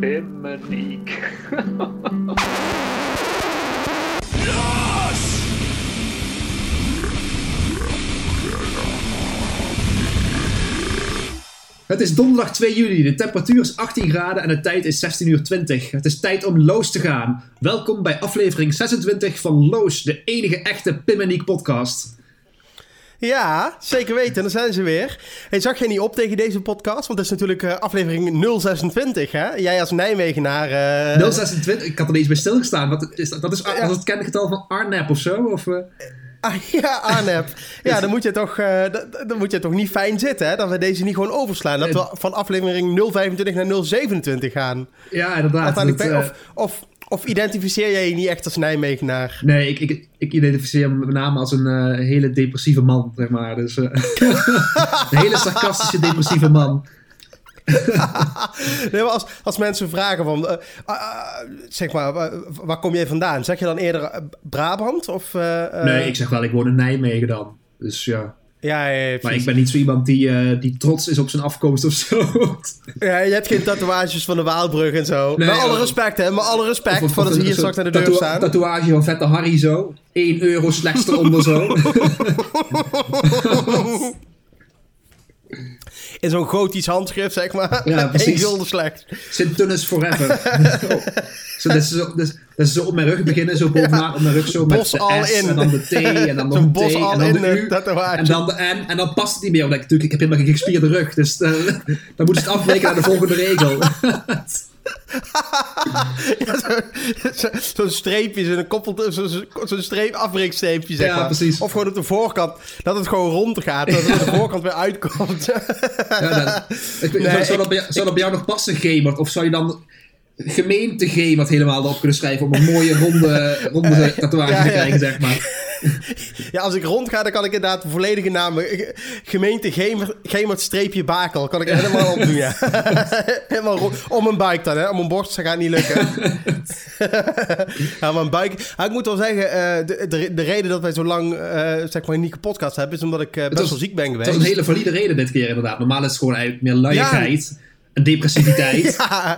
Pimmeniek. Het is donderdag 2 juli, de temperatuur is 18 graden en de tijd is 16 uur 20. Het is tijd om Loos te gaan. Welkom bij aflevering 26 van Loos, de enige echte Pimmeniek podcast. Ja, zeker weten. Dan zijn ze weer. Hey, zag jij niet op tegen deze podcast? Want het is natuurlijk uh, aflevering 026, hè? Jij als Nijmegenaar... Uh... 026? Ik had er niet eens bij stilgestaan. Wat is dat? Dat is, ja. het kengetal van Arnep of zo? Of, uh... Ah, ja, Arnep. Ja, dan moet, je toch, uh, dan moet je toch niet fijn zitten, hè? Dat we deze niet gewoon overslaan. Dat we van aflevering 025 naar 027 gaan. Ja, inderdaad. Dat, of, of, of identificeer jij je niet echt als Nijmegenaar? Nee, ik, ik, ik identificeer me met name als een uh, hele depressieve man, zeg maar. Dus, een hele sarcastische, depressieve man. nee, maar als, als mensen vragen van, uh, uh, zeg maar, waar kom jij vandaan? Zeg je dan eerder Brabant? Of, nee, ik zeg wel, ik woon in Nijmegen dan. Dus ja. Ja, ja, maar ik ben niet zo iemand die, die trots is op zijn afkomst of zo. ja, je hebt geen tatoeages van de Waalbrug en zo. Nee, met alle respect, hè. Met alle respect, of, voordat ze hier straks naar de deur staan. tatoeage van Vette Harry zo. 1 euro slechts eronder zo. in zo'n gotisch handschrift, zeg maar. Ja, precies. Eén slecht. Sint-Tunis forever. oh. zo, dat, is zo, dat, is, zo op mijn rug beginnen, zo bovenaan ja. op mijn rug, zo met de S in. en dan de T en dan nog een T en dan de U. En dan de N en dan past het niet meer, omdat ik natuurlijk, ik heb helemaal geen gespierde rug, dus uh, dan moet het afbreken naar de volgende regel. Zo'n zo, streepje, zo'n koppel, zo'n zo streep, zeg ja, maar. Precies. Of gewoon op de voorkant, dat het gewoon rond gaat, dat het aan de voorkant weer uitkomt. ja, ik, nee, zou, dat bij, zou dat bij jou nog passen, Gemert? Of zou je dan gemeente G wat helemaal erop kunnen schrijven om een mooie ronde, ronde tatoeage ja, te krijgen, zeg maar. Ja, als ik rondga, dan kan ik inderdaad de volledige naam... Eh, gemeente Gemert streepje Bakel. Kan ik helemaal opdoen, ja. helemaal rond, om een bike dan, hè. Om een borst, dat gaat niet lukken. ja, maar een bike... ik moet wel zeggen, uh, de, de, de, reden dat wij zo lang, uh, zeg maar, niet podcast hebben... is omdat ik best was, wel ziek ben geweest. Het was een hele valide reden dit keer, inderdaad. Normaal is het gewoon eigenlijk meer luiigheid depressiviteit. ja,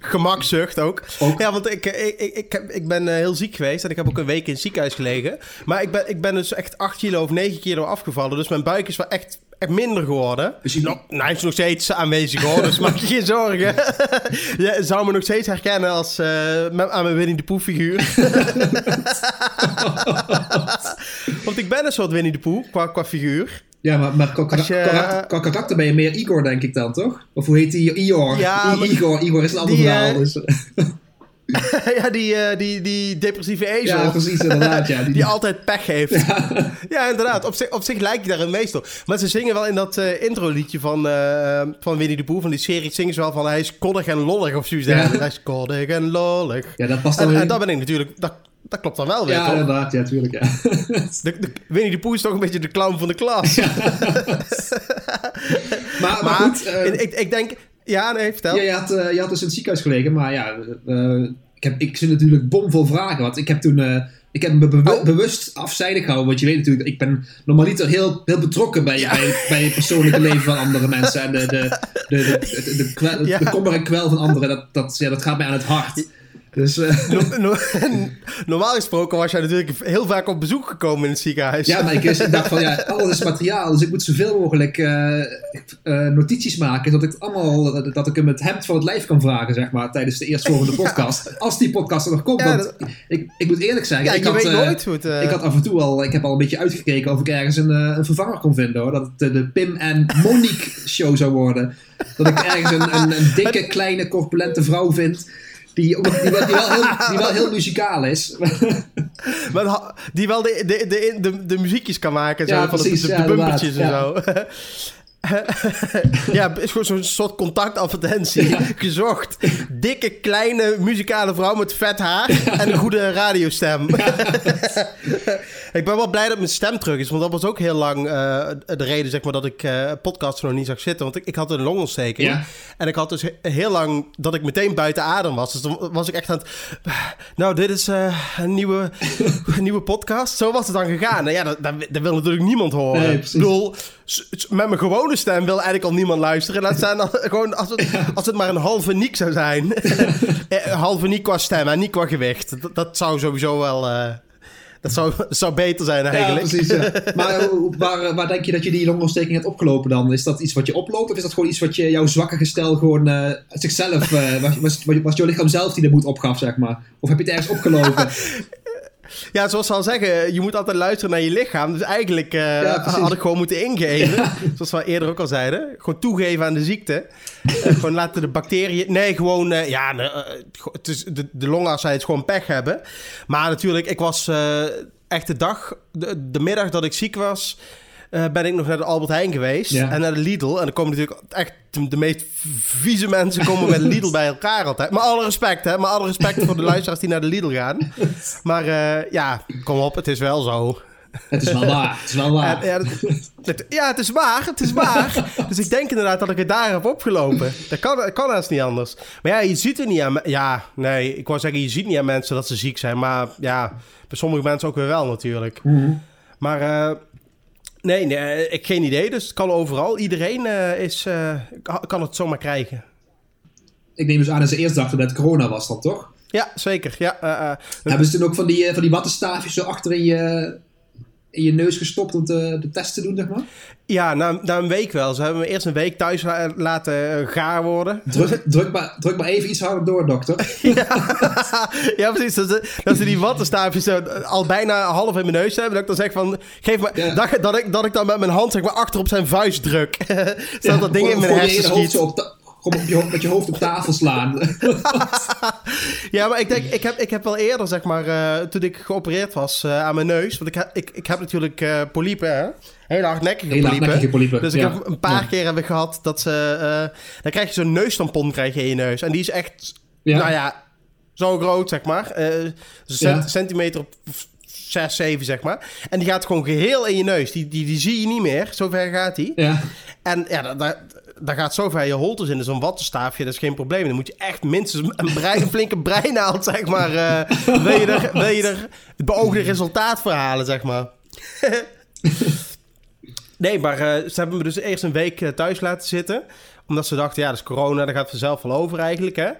gemakzucht ook. ook. Ja, want ik, ik, ik, ik, ik ben eh, heel ziek geweest en ik heb ook een week in het ziekenhuis gelegen. Maar ik ben, ik ben dus echt 8 kilo of 9 kilo afgevallen. Dus mijn buik is wel echt, echt minder geworden. Dus je... nog, nou, hij is nog steeds aanwezig hoor, dus maak je geen zorgen. je zou me nog steeds herkennen als, uh, aan mijn Winnie de Pooh figuur. want ik ben een soort Winnie de Pooh qua, qua figuur. Ja, maar, maar qua, je, karakter ben je meer Igor, denk ik dan, toch? Of hoe heet die? Igor. Ja, Igor. Igor is een ander verhaal. Dus. ja, die, uh, die, die depressieve ezel. Ja, precies, inderdaad. Ja, die, die altijd pech heeft. Ja, ja inderdaad. Op zich, op zich lijkt hij daar een meester. Maar ze zingen wel in dat uh, intro-liedje van, uh, van Winnie de Pooh, van die serie, zingen ze wel van hij is koddig en lollig of zoiets. Ja. Hij is koddig en lollig. Ja, dat past dan en, en dat ben ik natuurlijk... Dat, dat klopt dan wel weer, ja, toch? inderdaad. Ja, tuurlijk, ja. De, de, Winnie de Pooh is toch een beetje de clown van de klas. Ja. maar, maar, goed... Uh, ik, ik denk... Ja, nee, vertel. Ja, je, had, uh, je had dus in het ziekenhuis gelegen, maar ja... Uh, ik, heb, ik zit natuurlijk bomvol vragen, want ik heb toen... ik heb me be oh. bewust afzijdig gehouden, want je weet natuurlijk, ik ben normaliter heel, heel betrokken bij, ja. bij, bij het persoonlijke leven van andere mensen. En de, de, de, de, de, de, kwel, ja. de kommer en kwel van anderen, dat, dat, ja, dat gaat mij aan het hart. Dus, uh... no, no, normaal gesproken was jij natuurlijk heel vaak op bezoek gekomen in het ziekenhuis. Ja, maar ik, dacht van ja, alles is materiaal. Dus ik moet zoveel mogelijk uh, uh, notities maken. Dat ik, allemaal, dat ik hem het hemd van het lijf kan vragen, zeg maar, tijdens de eerstvolgende podcast. Ja. Als die podcast er nog komt. Ja, want ik, ik moet eerlijk zeggen. Ja, ik had, weet nooit hoe het, Ik had af en toe al, ik heb al een beetje uitgekeken of ik ergens een, een vervanger kon vinden hoor. Dat het de, de Pim en Monique show zou worden. Dat ik ergens een, een, een dikke, kleine, corpulente vrouw vind die, die, die, wel, heel, die wel heel muzikaal is. maar die wel de, de, de, de, muziekjes kan maken. Zo, ja, van precies, de, de, de bumpertjes en zo. ja, is gewoon zo'n soort contactadvertentie. Gezocht. Dikke, kleine, muzikale vrouw met vet haar en een goede radiostem. ik ben wel blij dat mijn stem terug is, want dat was ook heel lang uh, de reden zeg maar, dat ik uh, podcasts nog niet zag zitten. Want ik, ik had een longontsteking. Ja. En ik had dus heel lang dat ik meteen buiten adem was. Dus dan was ik echt aan het... Nou, dit is uh, een, nieuwe, een nieuwe podcast. Zo was het dan gegaan. Nou ja, dat, dat, dat wil natuurlijk niemand horen. Nee, ik bedoel, met mijn gewone stem wil eigenlijk al niemand luisteren. Laat staan dan, gewoon als het, als het maar een halve Niek zou zijn. Eh, halve Niek qua stem en niet qua gewicht. Dat, dat zou sowieso wel... Uh, dat zou, zou beter zijn eigenlijk. Ja, precies. Ja. Maar waar, waar denk je dat je die longontsteking hebt opgelopen dan? Is dat iets wat je oploopt? Of is dat gewoon iets wat je, jouw zwakke gestel gewoon uh, zichzelf... Uh, was, was, was jouw lichaam zelf die de moed opgaf, zeg maar? Of heb je het ergens opgelopen? Ja, zoals ze al zeggen, je moet altijd luisteren naar je lichaam. Dus eigenlijk uh, had ik gewoon moeten ingeven. Zoals we eerder ook al zeiden. Gewoon toegeven aan de ziekte. uh, gewoon laten de bacteriën... Nee, gewoon... Uh, ja, het is, de, de longarts zei het gewoon pech hebben. Maar natuurlijk, ik was echt de dag... De, de middag dat ik ziek was... Uh, ben ik nog naar de Albert Heijn geweest. En naar de Lidl. En dan komen natuurlijk echt de, meest vieze mensen komen met Lidl bij elkaar altijd. Maar alle respect, hè. Maar alle respect voor de luisteraars die naar de Lidl gaan. Maar uh, ja, kom op, het is wel zo. Het is wel waar. Het is wel waar. ja, het, ja, het is waar. Het is waar. dus ik denk inderdaad dat ik het daar heb opgelopen. Dat kan, dat kan haast niet anders. Maar ja, je ziet er niet aan... Ja, nee, ik wou zeggen, je ziet niet aan mensen dat ze ziek zijn. Maar ja, bij sommige mensen ook weer wel natuurlijk. Mm -hmm. Maar... Uh, Nee, nee, ik geen idee. Dus het kan overal. Iedereen uh, is, uh, kan het zomaar krijgen. Ik neem dus aan dat ze eerst dachten dat het corona was dan, toch? Ja, zeker. Ja, uh, Hebben ze toen ook van die, van die wattenstaafjes zo achter in je, in je neus gestopt om te, de test te doen, zeg maar? Ja, na, na een week wel. Ze hebben me eerst een week thuis laten gaar worden. Druk, druk, maar, druk maar even iets harder door, dokter. ja, ja, precies. Dat ze, dat ze die wattenstaafjes al bijna half in mijn neus hebben. Dat ik dan zeg van, geef me... Ja. Dat, dat, ik, dat ik dan met mijn hand zeg maar achter op zijn vuist druk. Zodat ja, dat ding in mijn hersenen schiet. Op op je, met je hoofd op tafel slaan. ja, maar ik denk, ik heb, ik heb wel eerder, zeg maar, uh, toen ik geopereerd was uh, aan mijn neus. Want ik, ik, ik heb natuurlijk uh, polypen, hè? Hele hardnekkige polypen. hardnekkige polypen. Dus ik ja. heb een paar ja. keer heb ik gehad dat ze... dan krijg je zo'n neustampon krijg je in je neus. En die is echt, ja. nou ja, zo groot, zeg maar. cent, centimeter op 6, 7, zeg maar. En die gaat gewoon geheel in je neus. Die, die, die zie je niet meer. Zover gaat die. Ja. En ja, dat, daar gaat zover je holtes in. Zo'n wattenstaafje, dat is geen probleem. Dan moet je echt minstens een, brein, een flinke breinaald, zeg maar. Uh, wil, je er, wil je er het beoogde resultaat voor halen, zeg maar. nee, maar uh, ze hebben me dus eerst een week thuis laten zitten. Omdat ze dachten, ja, dat is corona, dat gaat vanzelf wel over eigenlijk, hè.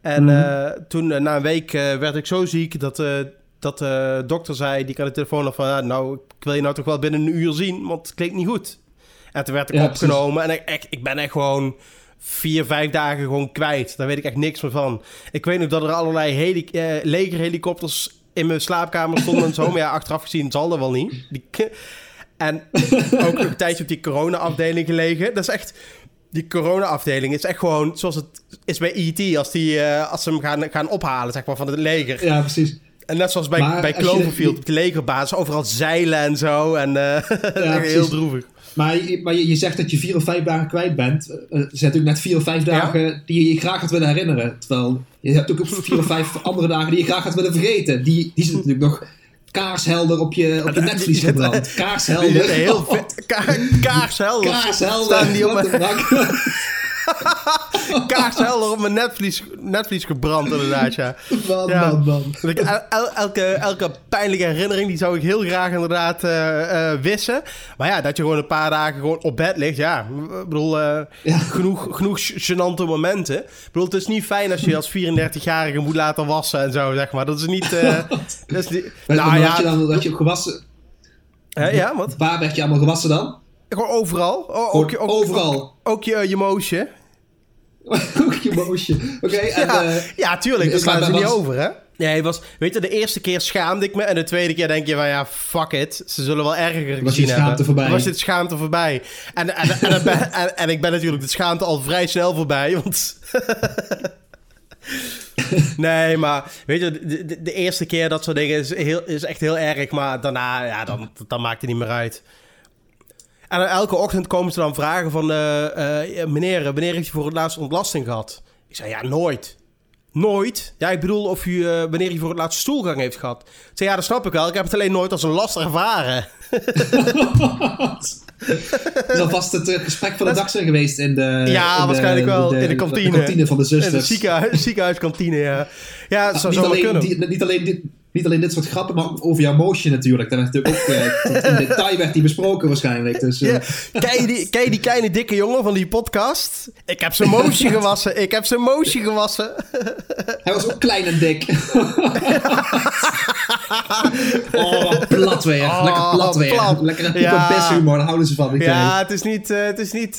En uh, toen, na een week, werd ik zo ziek dat dat de dokter zei, die kan de telefoon af van... Ja, nou, ik wil je nou toch wel binnen een uur zien, want het klinkt niet goed. En toen werd ik ja, opgenomen precies. en ik, ik ben echt gewoon vier, vijf dagen gewoon kwijt. Daar weet ik echt niks meer van. Ik weet nog dat er allerlei heli uh, legerhelikopters in mijn slaapkamer stonden en zo. Maar ja, achteraf gezien zal dat wel niet. Die, en ook een tijdje op die corona-afdeling gelegen. Dat is echt... Die corona-afdeling is echt gewoon zoals het is bij E.T. Als, die, uh, als ze hem gaan, gaan ophalen, zeg maar, van het leger. Ja, precies. En net zoals bij, maar bij Cloverfield, je, op de legerbasis, overal zeilen en zo. En uh, ja, heel droevig. Maar, maar je, je, zegt dat je vier of vijf dagen kwijt bent. Er zijn natuurlijk net vier of vijf dagen ja? die je je graag had willen herinneren. Terwijl je hebt ook vier of vijf andere dagen die je graag had willen vergeten. Die, die zitten natuurlijk nog kaarshelder op je, op je netvlies gebrand. Kaarshelder. Heel vet. Ka kaarshelder. Kaarshelder. Staan die op. Kaarshelder op mijn netvlies, netvlies gebrand inderdaad, ja. Man, ja. man, man. El, elke, elke pijnlijke herinnering, die zou ik heel graag inderdaad uh, uh, wissen. Maar ja, dat je gewoon een paar dagen gewoon op bed ligt, ja. Ik bedoel, uh, ja. genoeg, genoeg gênante momenten. Ik bedoel, het is niet fijn als je als 34-jarige moet laten wassen en zo, zeg maar. Dat is niet... dat is niet nou ja... je dan dat je gewassen... ja, wat? Waar werd je allemaal gewassen dan? Gewoon overal. Ook, ook, overal. Ook, ook je, je moosje. ook je moosje. Oké. Okay, ja, uh, ja, tuurlijk. Dat slaan ze niet over, hè? Nee, was, weet je, de eerste keer schaamde ik me. En de tweede keer denk je van ja, fuck it. Ze zullen wel erger was gezien schaamte hebben. Voorbij. Was dit schaamte voorbij. En, en, en, en, ben, en, en ik ben natuurlijk de schaamte al vrij snel voorbij. Want... nee, maar weet je, de, de, de, eerste keer dat soort dingen is, heel, is echt heel erg. Maar daarna, ja, dan, dan maakt het niet meer uit. En elke ochtend komen ze dan vragen van... Uh, uh, meneer, wanneer heeft u voor het laatst ontlasting gehad? Ik zei, ja, nooit. Nooit? Ja, ik bedoel of u, uh, wanneer u voor het laatst stoelgang heeft gehad. Ik zei, ja, dat snap ik wel. Ik heb het alleen nooit als een last ervaren. Dat alvast het gesprek van de dag zijn geweest in de... Ja, in waarschijnlijk de, wel. De, in de kantine. De kantine van de zusters. In de ziekenhuis, ziekenhuiskantine, ja. Ja, dat zou niet alleen. Die, niet alleen dit niet alleen dit soort grappen, maar ook over jouw motion natuurlijk. Werd natuurlijk ook uh, in detail werd die besproken waarschijnlijk. Dus, uh. ja. ken, je die, je die kleine dikke jongen van die podcast? Ik heb zijn motion gewassen. Ik heb zijn motion gewassen. Hij was ook klein en dik. oh, plat weer. Oh, Lekker plat weer. Plat. Lekker ja. daar houden ze van. Ja, het is niet... Uh, het is niet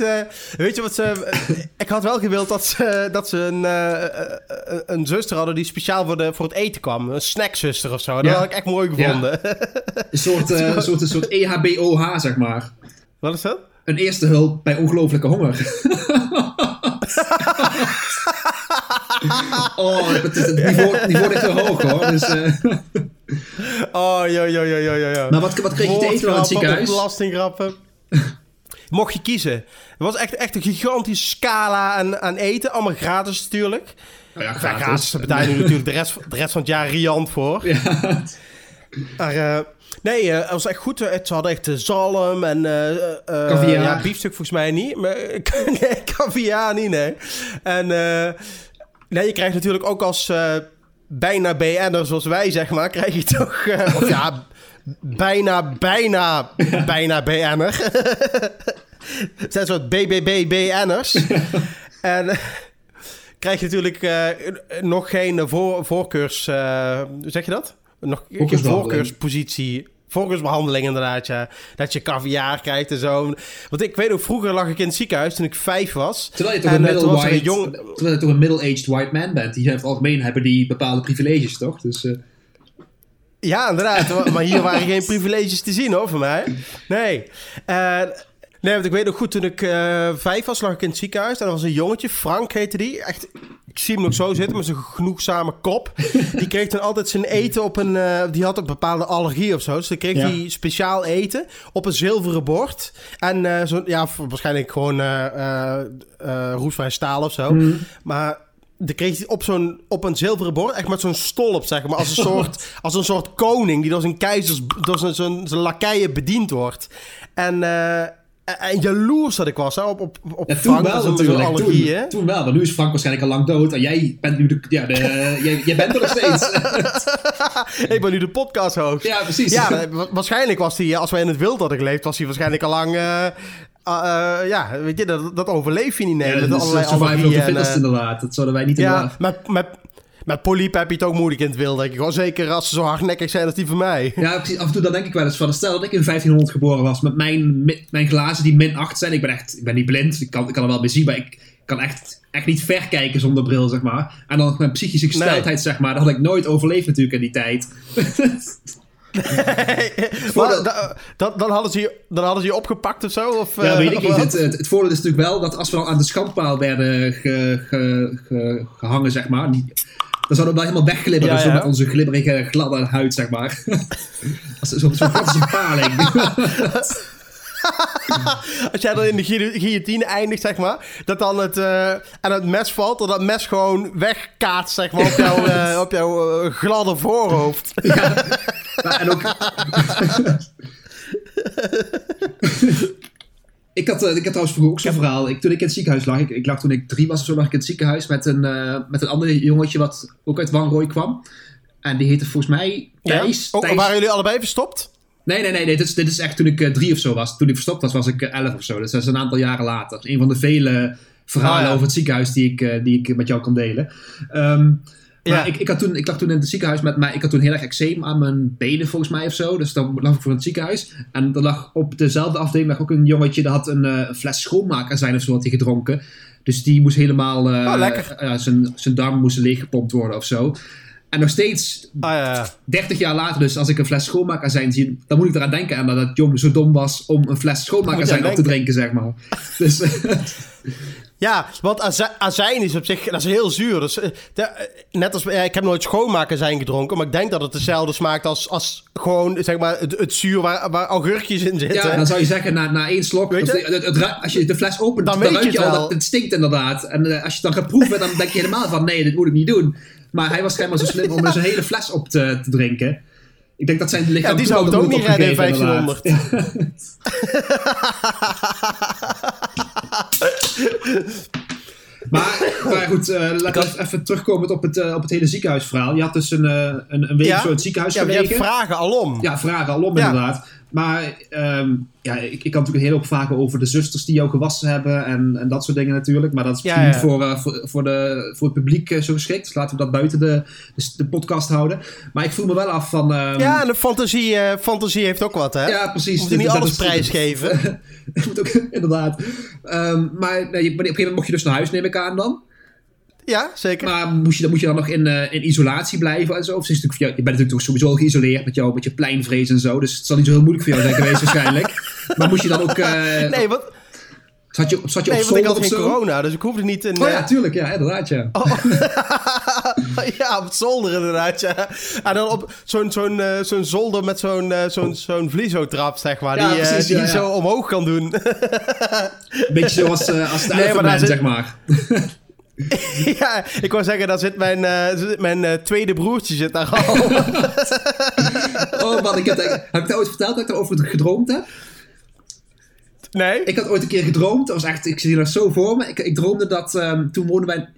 weet je wat ze... ik had wel gewild dat ze, dat ze een, een zuster hadden die speciaal voor, de, voor het eten kwam. Een snackzuster of zo. Dat had ik echt mooi gevonden. Een soort, uh, soort, een soort EHBOH, zeg maar. Wat is dat? Een eerste hulp bij ongelooflijke honger. oh, het, het, het niveau, niveau echt hoog hoor. Dus, uh... Oh, ja, ja, ja, ja, ja. Maar wat, wat kreeg je te eten in het ziekenhuis? Belastinggrappen. Mocht je kiezen. Het was echt, echt een gigantische scala aan, aan eten. Allemaal gratis natuurlijk. Nou ja, gratis. betaal je natuurlijk de rest, de rest van het jaar riant voor. Ja. Maar uh, nee, uh, het was echt goed. Het hadden echt zalm en... Uh, ja, biefstuk volgens mij niet. Maar nee, caviar niet, nee. En nee, je krijgt natuurlijk ook als bijna BN'er zoals wij, zeg maar... krijg je toch... of ja, bijna, bijna, bijna BN'er. Het zijn soort BBB-BN'ers. en krijg je natuurlijk uh, nog geen voor, voorkeurs... Uh, zeg je dat? Nog geen voorkeurspositie... Voorkeursbehandeling inderdaad, ja. Dat je caviar krijgt en zo. Want ik weet ook, vroeger lag ik in het ziekenhuis toen ik vijf was. Terwijl je toch, een, eh, middle white, jong... terwijl je toch een middle-aged white man bent. Die in het algemeen hebben die bepaalde privileges, toch? Dus... Uh... Ja, inderdaad. maar hier waren geen privileges te zien hoor, voor mij. Nee. Uh, Nee, want ik weet nog goed, toen ik uh, vijf was, lag ik in het ziekenhuis. En er was een jongetje, Frank heette die. Echt, ik zie hem nog zo zitten met zijn genoegzame kop. Die kreeg dan altijd zijn eten op een... Uh, die had een bepaalde allergie of zo. Dus dan kreeg ja. hij speciaal eten op een zilveren bord. En uh, zo, ja, waarschijnlijk gewoon roestvrij staal of zo. Mm. Maar dan kreeg hij op, zo'n, op een zilveren bord, echt met zo'n stolp, zeg maar. Als een soort, als een soort koning die door zijn keizers, door zijn, zijn, zijn lakeien bediend wordt. En... Uh, en jaloers dat ik was hè, op, op, op ja, Frank. Toen wel natuurlijk. Toen, toen, wel, want nu is Frank waarschijnlijk al lang dood. En jij bent nu de... Ja, de, jij, jij bent er nog steeds. ik ben nu de podcast host. Ja, precies. Ja, waarschijnlijk was hij, als wij in het wild hadden geleefd, was hij waarschijnlijk al lang... Uh, uh, ja, weet je, dat, dat overleef je niet. Nee, ja, dat is allerlei survival of the fittest inderdaad. Dat zouden wij niet Ja, met, met, met polyp heb je het ook moeilijk in het wild, denk ik. Gewoon zeker als ze zo hardnekkig zijn als die van mij. Ja, precies. Af en toe dan denk ik wel eens van... Stel dat ik in 1500 geboren was met mijn, mijn glazen die min 8 zijn. Ik ben echt... Ik ben niet blind. Ik kan, ik kan er wel mee zien, maar ik kan echt, echt niet ver kijken zonder bril, zeg maar. En dan mijn psychische gesteldheid, nee. zeg maar. Dat had ik nooit overleefd natuurlijk in die tijd. maar, da, dan, hadden ze je, dan hadden ze je opgepakt of zo? Of, ja, weet ik niet. Het, het, het, voordeel is natuurlijk wel dat als we dan aan de schandpaal werden ge, ge, ge, gehangen, zeg maar. Die, dan zouden we wel helemaal wegglibberen, ja, ja. zo met onze glibberige, gladde huid, zeg maar. Zo'n zo paling. Als jij dan in de guillotine eindigt, zeg maar, dat dan het, uh, en het mes valt, dat dat mes gewoon wegkaatst, zeg maar, op, jou, uh, op jouw uh, gladde voorhoofd. Ja, en ook... Ik had, ik had trouwens vroeger ook zo'n verhaal. Ik, toen ik in het ziekenhuis lag, ik, ik lag toen ik drie was of zo, lag ik in het ziekenhuis met een, uh, met een ander jongetje wat ook uit Wanrooy kwam. En die heette volgens mij Thijs. Ja? Oh, Thijs. waren jullie allebei verstopt? Nee, nee, nee. nee. Dit, is, dit is echt toen ik uh, drie of zo was. Toen ik verstopt was, was ik uh, elf of zo. Dus dat is een aantal jaren later. Een van de vele verhalen ja. over het ziekenhuis die ik, die ik met jou kan delen. Um, maar ja. ik, ik, had toen, ik lag toen in het ziekenhuis met mij. Ik had toen heel erg eczeem aan mijn benen volgens mij of zo. Dus dan lag ik voor het ziekenhuis. En er lag op dezelfde afdeling lag ook een jongetje. Dat had een uh, fles schoonmaker zijn of zo had hij gedronken. Dus die moest helemaal... Uh, oh, lekker. Uh, zijn, zijn darm moest leeggepompt worden of zo. En nog steeds, ah, ja, ja. 30 jaar later, dus als ik een fles schoonmaakazijn zie, dan moet ik eraan denken aan dat dat jong zo dom was om een fles schoonmaakazijn op te drinken, zeg maar. Dus, ja, want azijn is op zich, dat is heel zuur. Dus, de, net als, ik heb nooit schoonmaakazijn gedronken, maar ik denk dat het dezelfde smaakt als, als gewoon, zeg maar, het, het zuur waar, waar augurkjes in zitten. Ja, dan zou je zeggen, na, na één slok, je? Het, het, als je de fles opent, dan, dan weet je al dat het stinkt inderdaad. En uh, als je het dan gaat proeven, dan denk je helemaal van, nee, dit moet ik niet doen. Maar hij was schijnbaar zo slim om dus een hele fles op te, te drinken. Ik denk dat zijn lichaam... Ja, die zou het ook niet redden in 1500. Ja. Maar, maar goed, uh, laten we even terugkomen op het, uh, op het hele ziekenhuisverhaal. Je had dus een, uh, een, een week ja? zo het ziekenhuis ja, gelegen. Ja, je hebt vragen alom. Ja, vragen alom ja. inderdaad. Maar um, ja, ik, ik kan natuurlijk heel op vragen over de zusters die jou gewassen hebben en, en dat soort dingen natuurlijk. Maar dat is niet voor, voor, voor, de, voor het publiek zo geschikt. Dus laten we dat buiten de, de, de podcast houden. Maar ik voel me wel af van... Um, ja, en de fantasie, fantasie heeft ook wat, hè? Ja, precies. Moet je niet alles prijsgeven. moet ook, inderdaad. Um, maar nee, op een gegeven moment mocht je dus naar huis, neem ik aan dan. Ja, zeker. Maar moest je, dan moet je dan nog in, uh, in isolatie blijven en zo? Of is het je bent natuurlijk toch sowieso al geïsoleerd met, jou, met je pleinvrees en zo. Dus het zal niet zo heel moeilijk voor jou zijn geweest waarschijnlijk. Maar moest je dan ook... Uh, nee, wat... Zat je, zat je nee, op want ik had geen zo? corona, dus ik hoefde niet in... Oh ja, tuurlijk. Ja, inderdaad, ja. Oh. ja, op zolder inderdaad, ja. En dan op zo'n zo'n uh, zo'n zolder met zo'n uh, zo'n zo'n vliezotrap, zeg maar. Ja, die precies, die ja, ja. zo omhoog kan doen. Beetje zoals als de Nee, maar zeg maar. ja, ik wou zeggen, daar zit mijn, eh, mijn eh, tweede broertje zit daar al. Oh man, ik heb, heb ik dat ooit verteld dat ik erover gedroomd heb? nee? Ik had ooit een keer gedroomd. Dat was echt, ik zie dat zo voor me. Ik, ik droomde dat ehm, toen woonden wij.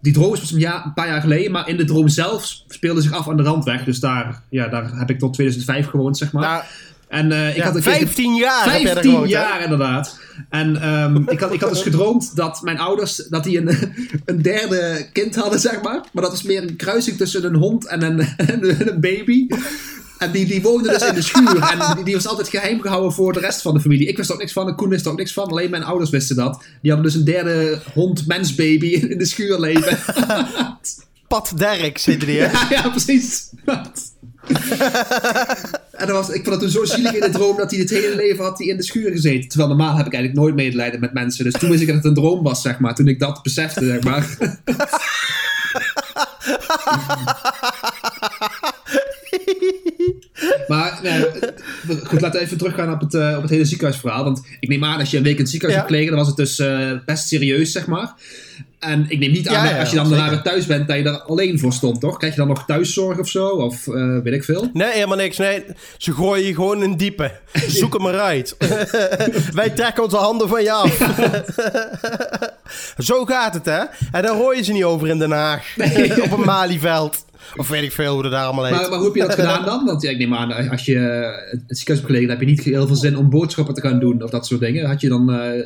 Die droom was een, jaar, een paar jaar geleden, maar in de droom zelf speelde zich af aan de randweg. Dus daar, ja, daar heb ik tot 2005 gewoond, zeg maar. Nou, en eh, ik ja, had een keer 15 jaar heb jij daar 15 gewoond, hè? jaar inderdaad. En ehm, ik, had, ik had dus gedroomd dat mijn ouders dat die een, een derde kind hadden, zeg maar. Maar dat is meer een kruising tussen een hond en een, en een baby. En die, die woonde dus in de schuur. En die, die was altijd geheim gehouden voor de rest van de familie. Ik wist er ook niks van. En Koen wist er ook niks van. Alleen mijn ouders wisten dat. Die hadden dus een derde hond-mens-baby in, in de schuur leven. Pat Derk zit er hier. ja, ja, precies. en dat was, ik vond het toen zo zielig in de droom dat hij het hele leven had hij in de schuur gezeten. Terwijl normaal heb ik eigenlijk nooit medelijden met mensen. Dus toen wist ik dat het een droom was, zeg maar. Toen ik dat besefte, zeg maar. Maar nee, goed, laten we even teruggaan op het, uh, op het hele ziekenhuisverhaal. Want ik neem aan, als je een week in het ziekenhuis Ja. hebt gelegen, dan was het dus uh, best serieus, zeg maar. En ik neem niet aan, Ja, dat ja, als je dan daarna weer thuis bent, dat je daar alleen voor stond, toch? Krijg je dan nog thuiszorg of zo? Of uh, weet ik veel? Nee, helemaal niks. Nee, ze gooien je gewoon in diepe. Zoek hem maar uit. Wij trekken onze handen van je af. Zo gaat het, hè? En daar hoor je ze niet over in Den Haag. Op een Malieveld. Of weet ik veel hoe dat daar allemaal heet. Maar, maar hoe heb je dat gedaan dan? Want ja, ik neem aan, als je het ziekenhuis hebt gelegen, dan heb je niet heel veel zin om boodschappen te gaan doen of dat soort dingen. Had je dan uh,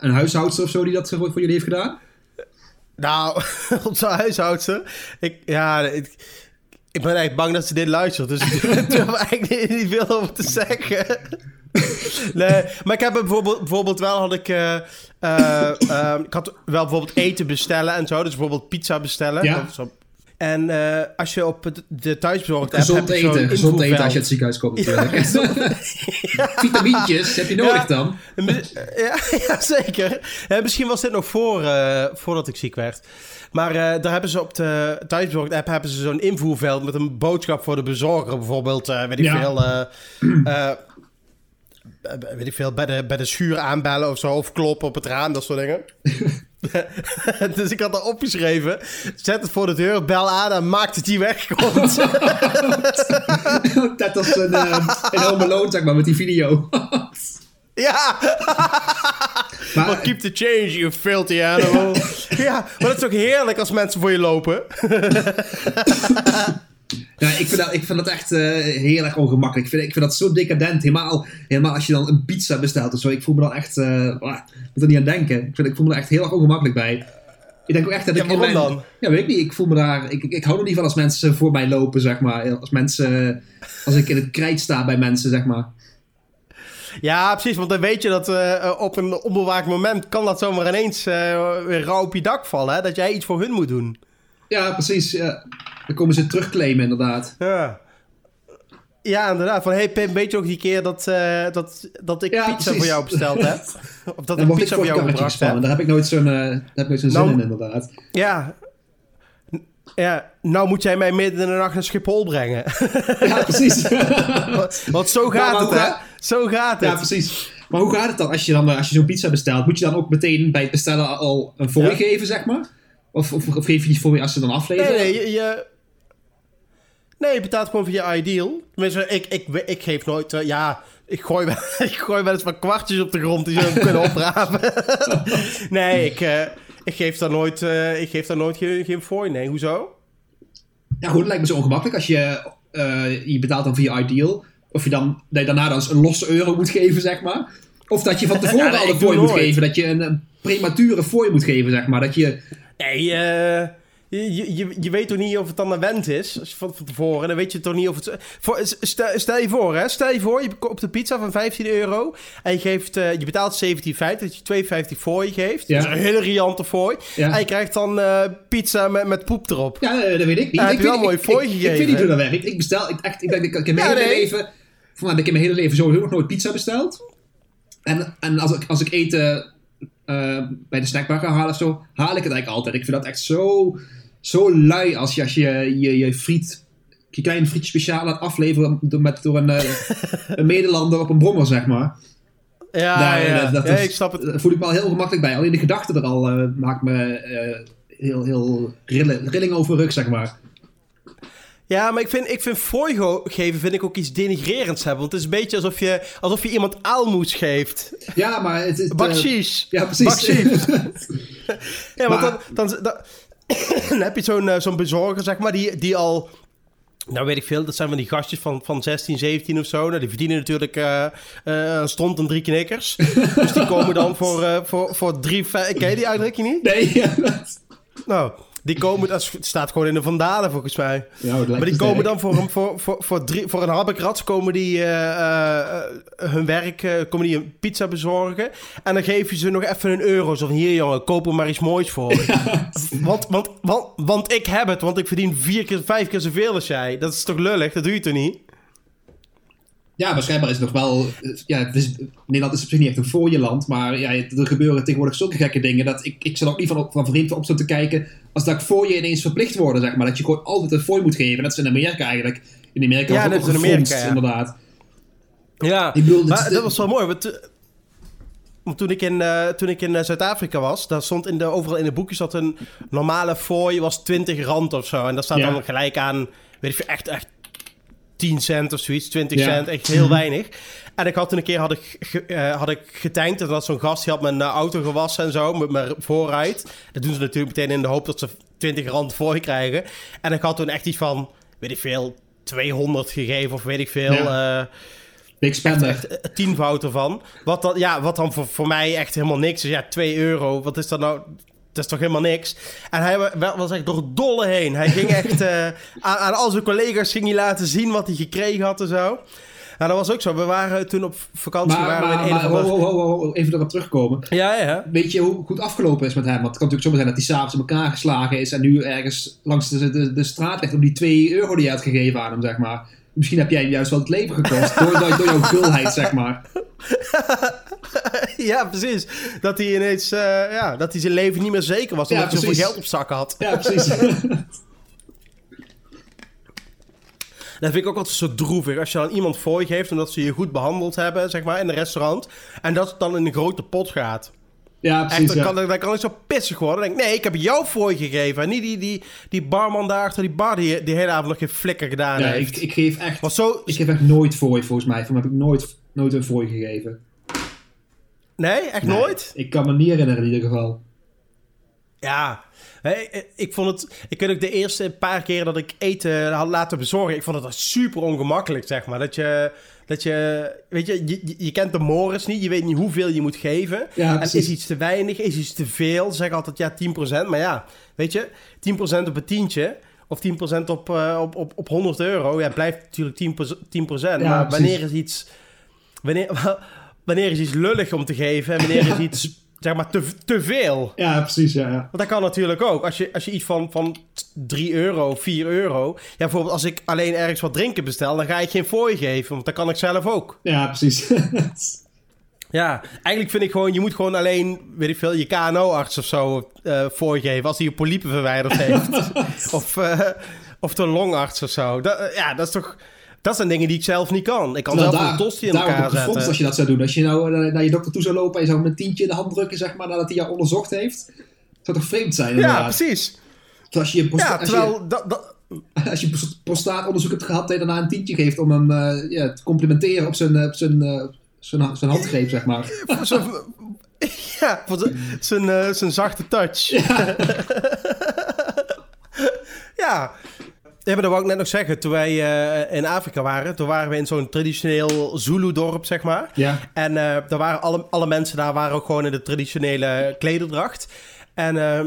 een huishoudster of zo die dat voor, jullie heeft gedaan? Nou, onze huishoudster. Ik, ja, ik, ik ben eigenlijk bang dat ze dit luistert. Dus ik durf er eigenlijk niet, veel over te zeggen. Nee, maar ik heb bijvoorbeeld, bijvoorbeeld wel had ik... eh, eh, eh, ik had wel bijvoorbeeld eten bestellen en zo. Dus bijvoorbeeld pizza bestellen. Ja. Zo. En eh, als je op de thuisbezorgd hebt, Gezond eten, gezond eten als je het ziekenhuis komt natuurlijk. Vitamintjes heb je nodig Ja. dan. Ja, ja zeker. Eh, misschien was dit nog voor, eh, voordat ik ziek werd. Maar eh, daar hebben ze op de thuisbezorgd app hebben ze zo'n invoerveld met een boodschap voor de bezorger. Bijvoorbeeld, eh, weet ik Ja. veel. eh, weet ik veel, bij de, bij de schuur aanbellen of zo. Of kloppen op het raam, dat soort dingen. dus ik had daar opgeschreven. Zet het voor de deur, bel aan en maak dat die wegkomt. Dat was een, uh, een Home zeg maar, met die video. ja! Maar, Well, keep the change, you filthy animal. ja, maar dat is ook heerlijk als mensen voor je lopen. Ja, ik, vind dat, ik vind dat echt uh, heel erg ongemakkelijk. Ik vind, ik vind dat zo decadent. Helemaal, helemaal als je dan een pizza bestelt of zo. Ik voel me dan echt... Uh, ah, ik moet er niet aan denken. Ik, vind, ik voel me er echt heel erg ongemakkelijk bij. Ik denk ook echt dat Ja, ik waarom mijn... dan? Ja, weet ik niet. Ik voel me daar... Ik, ik, ik hou er niet van als mensen voor mij lopen, zeg maar. Als mensen... Als ik in het krijt sta bij mensen, zeg maar. Ja, precies. Want dan weet je dat uh, op een onbewaakt moment... kan dat zomaar ineens weer rauw op je dak vallen. Hè? Dat jij iets voor hun moet doen. Ja, precies. Ja. Dan komen ze terugclaimen, inderdaad. Ja. Ja, inderdaad. Van, hey Pim, weet je ook die keer dat, uh, dat, dat ik Ja, pizza precies. voor jou besteld heb? of dat Dan ik pizza voor jou gebracht heb? Daar heb ik nooit zo'n uh, heb ik nooit zo'n Nou- zin in, inderdaad. Ja. Ja, nou moet jij mij midden in de nacht naar Schiphol brengen. Ja, precies. Want zo gaat maar het, hè? Zo gaat het. Ja, precies. Maar hoe gaat het dan als je, dan, eh, als je zo'n pizza bestelt? Moet je dan ook meteen bij het bestellen al een fooi Ja. geven, zeg maar? Of, of, of geef je die fooi als ze dan afleveren? Nee, nee, je, je- nee, je betaalt gewoon via Ideal. Tenminste, ik, ik, ik geef nooit... eh, ja, ik gooi, wel, ik gooi wel eens wat kwartjes op de grond die ze kunnen oprapen. nee, ik, eh, ik geef daar nooit, uh, ik geef daar nooit geen, geen fooi. Nee, hoezo? Ja, goed, het lijkt me zo ongemakkelijk als je, je betaalt dan via Ideal. Of je dan je daarna dan een losse euro moet geven, zeg maar. Of dat je van tevoren ja, al een fooi moet geven. Dat je een, een premature fooi moet geven, zeg maar. Dat je... Nee, uh, je, je, je weet toch niet of het dan een wend is van, van tevoren. Dan weet je toch niet of het... Voor, stel, stel, je voor, hè. Stel je voor, je koopt een pizza van 15 euro. En je, geeft, uh, je betaalt 17,50. Dat je 2,50 voor je geeft. Ja. Dat is een hele riante fooi. Ja. En je krijgt dan uh, pizza met, met poep erop. Ja, dat weet ik niet. heb ik je wel mooi fooi gegeven. Ik weet niet hoe dat werkt. Ik bestel... Ik, echt, ik, denk, ik, ik heb mijn ja, hele nee. leven... Voor mij heb ik in mijn hele leven sowieso nog nooit pizza besteld. En, en als, ik, als ik eten uh, bij de snackbar ga halen of zo, haal ik het eigenlijk altijd. Ik vind dat echt zo zo lui als je als je, je, je friet, je kleine frietje speciaal laat afleveren door, met, door een, uh, een Nederlander op een brommer, zeg maar. Ja, Daar, ja, dat, dat ja, ik snap het. Daar voel ik me al heel gemakkelijk bij. Alleen de gedachte er al uh, maakt me uh, heel, heel rilling, rilling over rug, zeg maar. Ja, maar ik vind, ik vind fooi geven vind ik ook iets denigrerends hebben. Want het is een beetje alsof je, alsof je iemand aalmoes geeft. Ja, maar het is... Bakshish. ja, precies. ja, want dan, dan, dan, dan heb je zo'n uh, zo'n bezorger, zeg maar, die, die al... Nou weet ik veel, dat zijn van die gastjes van, van 16, 17 of zo. Nou, die verdienen natuurlijk uh, uh, een stond en drie knikkers. dus die komen dan voor, voor, voor drie... Ken je die uitdrukking niet? Nee, ja, Nou, die komen, dat staat gewoon in de Vandalen volgens mij. Ja, maar die komen dan voor een, voor, voor, voor, drie, voor een habbekrats komen die uh, uh, hun werk, uh, komen die een pizza bezorgen. En dan geef je ze nog even een euro. Zo hier jongen, koop er maar iets moois voor. Ja. Want, want, want, want ik heb het, want ik verdien vier keer, vijf keer zoveel als jij. Dat is toch lullig, dat doe je toch niet? Ja, waarschijnlijk is het nog wel. Ja, het is, Nederland is op zich niet echt een fooie land. Maar ja, er gebeuren tegenwoordig zulke gekke dingen. Dat ik, ik zal ook niet van, van vreemd op te kijken. Als dat je ineens verplicht worden, zeg maar. Dat je gewoon altijd een fooi moet geven. Dat is in Amerika eigenlijk. In Amerika ja, dat is in Amerika, ja. inderdaad. Ja, ik bedoel, maar dat was wel mooi. Want, want toen ik in, uh, toen ik in Zuid-Afrika was, daar stond in de, overal in de boekjes dat een normale fooi was 20 rand of zo. En dat staat ja. dan gelijk aan, weet ik echt, echt 10 cent of zoiets, 20 cent, echt heel weinig. En ik had toen een keer had ik, uh, had ik getankt en dat zo'n gast die had mijn uh, auto gewassen en zo, met mijn vooruit. Dat doen ze natuurlijk meteen in de hoop dat ze 20 rand voor je krijgen. En ik had toen echt iets van, weet ik veel, 200 gegeven of weet ik veel. Ja. Uh, Big spender. Echt, echt tienvoud ervan. Wat dan, ja, wat dan voor, voor mij echt helemaal niks is. Ja, 2 euro. Wat is dat nou? Dat is toch helemaal niks. En hij was echt door het dolle heen. Hij ging echt uh, aan, aan al zijn collega's ging hij laten zien wat hij gekregen had en zo. Nou, dat was ook zo. We waren toen op vakantie. Maar, waren maar, we in maar, ho, ho, ho, even erop terugkomen. Ja, ja. Weet je hoe goed afgelopen is met hem? Want het kan natuurlijk zo zijn dat hij s'avonds in elkaar geslagen is... en nu ergens langs de, de, de straat ligt om die 2 euro die je had gegeven aan hem, zeg maar. Misschien heb jij hem juist wel het leven gekost door, door, door jouw gulheid, zeg maar. ja, precies. Dat hij ineens, uh, ja, dat hij zijn leven niet meer zeker was. Omdat ja, hij zoveel geld op zakken had. Ja, precies. Dat vind ik ook altijd zo droevig. Als je dan iemand voor je geeft omdat ze je goed behandeld hebben, zeg maar, in een restaurant. En dat het dan in een grote pot gaat. Ja, precies. Echt, dan, kan, dan kan ik zo pissig worden. Dan denk ik, nee, ik heb jou voor gegeven. En niet die, die, die barman daar achter die bar die die hele avond nog geen flikker gedaan ja, heeft. Ik, ik geef echt, zo... ik geef echt nooit voor volgens mij. Voor mij heb ik nooit, nooit een voor gegeven. Nee, echt nee, nooit? Ik kan me niet herinneren in ieder geval. Ja, ik vond het. Ik weet ook de eerste paar keer dat ik eten had laten bezorgen. Ik vond het super ongemakkelijk, zeg maar. Dat je. Dat je. Weet je, je, je kent de mores niet. Je weet niet hoeveel je moet geven. Ja, en is iets te weinig, is iets te veel. Zeg altijd ja, 10%. Maar ja, weet je, 10% op een tientje. Of 10% op, uh, op, op, op 100 euro. Ja, blijft natuurlijk 10%. 10% ja, maar wanneer is iets. Wanneer, wanneer is iets lullig om te geven? En wanneer is iets zeg maar, te, te veel. Ja, precies, ja, ja. Want dat kan natuurlijk ook. Als je, als je iets van, van 3 euro, 4 euro... Ja, bijvoorbeeld als ik alleen ergens wat drinken bestel... dan ga ik geen fooi geven, want dat kan ik zelf ook. Ja, precies. ja, eigenlijk vind ik gewoon... je moet gewoon alleen, weet ik veel, je KNO-arts of zo uh, geven... als hij je polypen verwijderd heeft. of, uh, of de longarts of zo. Dat, uh, ja, dat is toch... Dat zijn dingen die ik zelf niet kan. Ik kan nou, zelf daar, een tosti in elkaar zetten. als je dat zou doen. Als je nou uh, naar je dokter toe zou lopen en je zou hem een tientje in de hand drukken, zeg maar, nadat hij jou onderzocht heeft. Zou toch vreemd zijn, inderdaad? Ja, precies. Als je, ja, terwijl... Als je, dat, dat... als je prostaatonderzoek hebt gehad en daarna een tientje geeft om hem uh, ja, te complimenteren op zijn, op zijn, zijn, zijn handgreep, zeg maar. Ja, voor zijn, eh, zijn zachte touch. Ja. ja. Maar dat wou ik net nog zeggen. Toen wij eh, in Afrika waren, toen waren we in zo'n traditioneel Zulu-dorp, zeg maar. Ja. En eh daar waren alle, alle mensen daar waren ook gewoon in de traditionele klederdracht. En eh,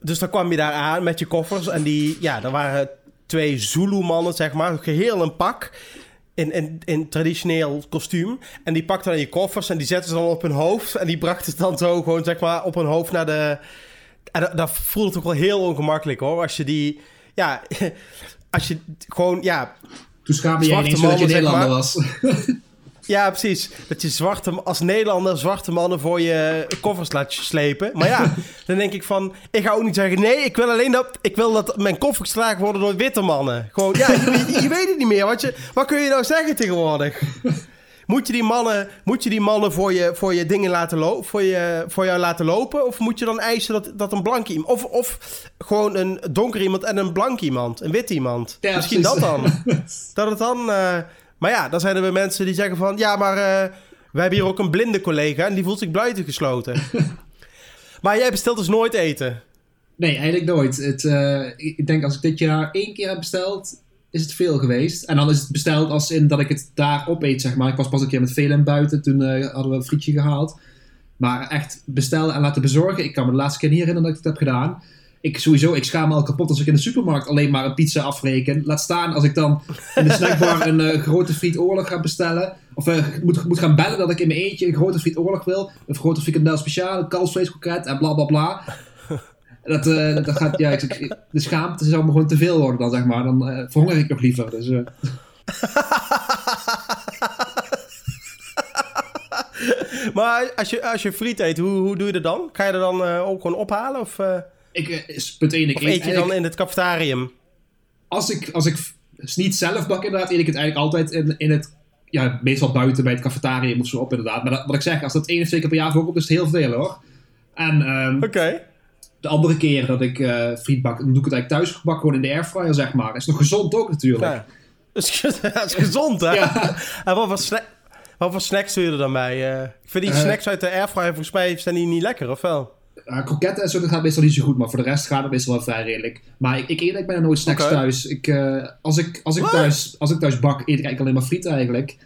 dus dan kwam je daar aan met je koffers. En die, ja, er waren twee Zulu-mannen, zeg maar, geheel een pak. In, in, in traditioneel kostuum. En die pakten dan je koffers en die zetten ze dan op hun hoofd. En die brachten het dan zo gewoon, zeg maar, op hun hoofd naar de... En dat, dat voelde ook wel heel ongemakkelijk, hoor. Als je die... Ja, als je gewoon, ja, Toen schaamde Zwarte ineens dat je mannen, Nederlander maar. was. Ja, precies. Dat je zwarte, als Nederlander zwarte mannen voor je koffers laat slepen. Maar ja, dan denk ik van... Ik ga ook niet zeggen... Nee, ik wil alleen dat... Ik wil dat mijn koffers gedragen worden door witte mannen. Gewoon, ja, je, je weet het niet meer. Wat, je, wat kun je nou zeggen tegenwoordig? Moet je die mannen, moet je die mannen voor, je, voor je dingen laten lopen, voor, je, voor jou laten lopen? Of moet je dan eisen dat, dat een blank iemand... Of, of gewoon een donker iemand en een blank iemand. Een wit iemand. Ja, Misschien precies. dat dan. Dat het dan... eh, maar ja, dan zijn er weer mensen die zeggen van... Ja, maar eh, wij hebben hier ook een blinde collega... en die voelt zich buitengesloten. maar jij bestelt dus nooit eten. Nee, eigenlijk nooit. Het, eh, ik denk als ik dit jaar één keer heb besteld, is het veel geweest. En dan is het besteld als in dat ik het daar opeet, zeg maar. Ik was pas een keer met Velen buiten, toen eh, hadden we een frietje gehaald. Maar echt bestellen en laten bezorgen, ik kan me de laatste keer niet herinneren dat ik het heb gedaan. Ik sowieso, ik schaam me al kapot als ik in de supermarkt alleen maar een pizza afreken. Laat staan als ik dan in de snackbar een eh, grote friet oorlog ga bestellen. Of eh, moet, moet gaan bellen dat ik in mijn eentje een grote friet oorlog wil. Een grote frikandel speciaal, een kalfsvleeskroket en bla bla bla. Dat, eh, dat gaat, ja, ik- de schaamte zou me gewoon te veel worden dan, zeg maar. Dan eh, verhonger ik nog liever. Dus, eh, Maar als je, als je friet eet, hoe, hoe doe je dat dan? Ga je er dan ook gewoon ophalen? Of, ik, punt één, ik of eet eet je dan in het cafetarium? als ik, als ik niet zelf bak, inderdaad, eet ik het eigenlijk altijd in, in het, ja, meestal buiten bij het cafetarium of zo op, inderdaad. Maar dat, wat ik zeg, als dat één of twee keer per jaar voorkomt, is het heel veel hoor. En ehm, Oké. De andere keer dat ik eh friet bak, dan doe ik het eigenlijk thuis gebakken, gewoon in de airfryer, zeg maar. Is nog gezond ook natuurlijk. Ja. Dat is, gezond, hè? Ja. En wat voor, sna- wat voor snacks doe je er dan bij? eh? ik vind die Eh. snacks uit de airfryer, volgens mij zijn die niet lekker, of wel? Kroketten en zo, dat gaat meestal niet zo goed, maar voor de rest gaat het meestal wel vrij redelijk. Maar ik, ik eet eigenlijk bijna nooit snacks thuis. Ik, als, ik, als, ik thuis, als ik thuis bak, eet ik eigenlijk alleen maar friet eigenlijk.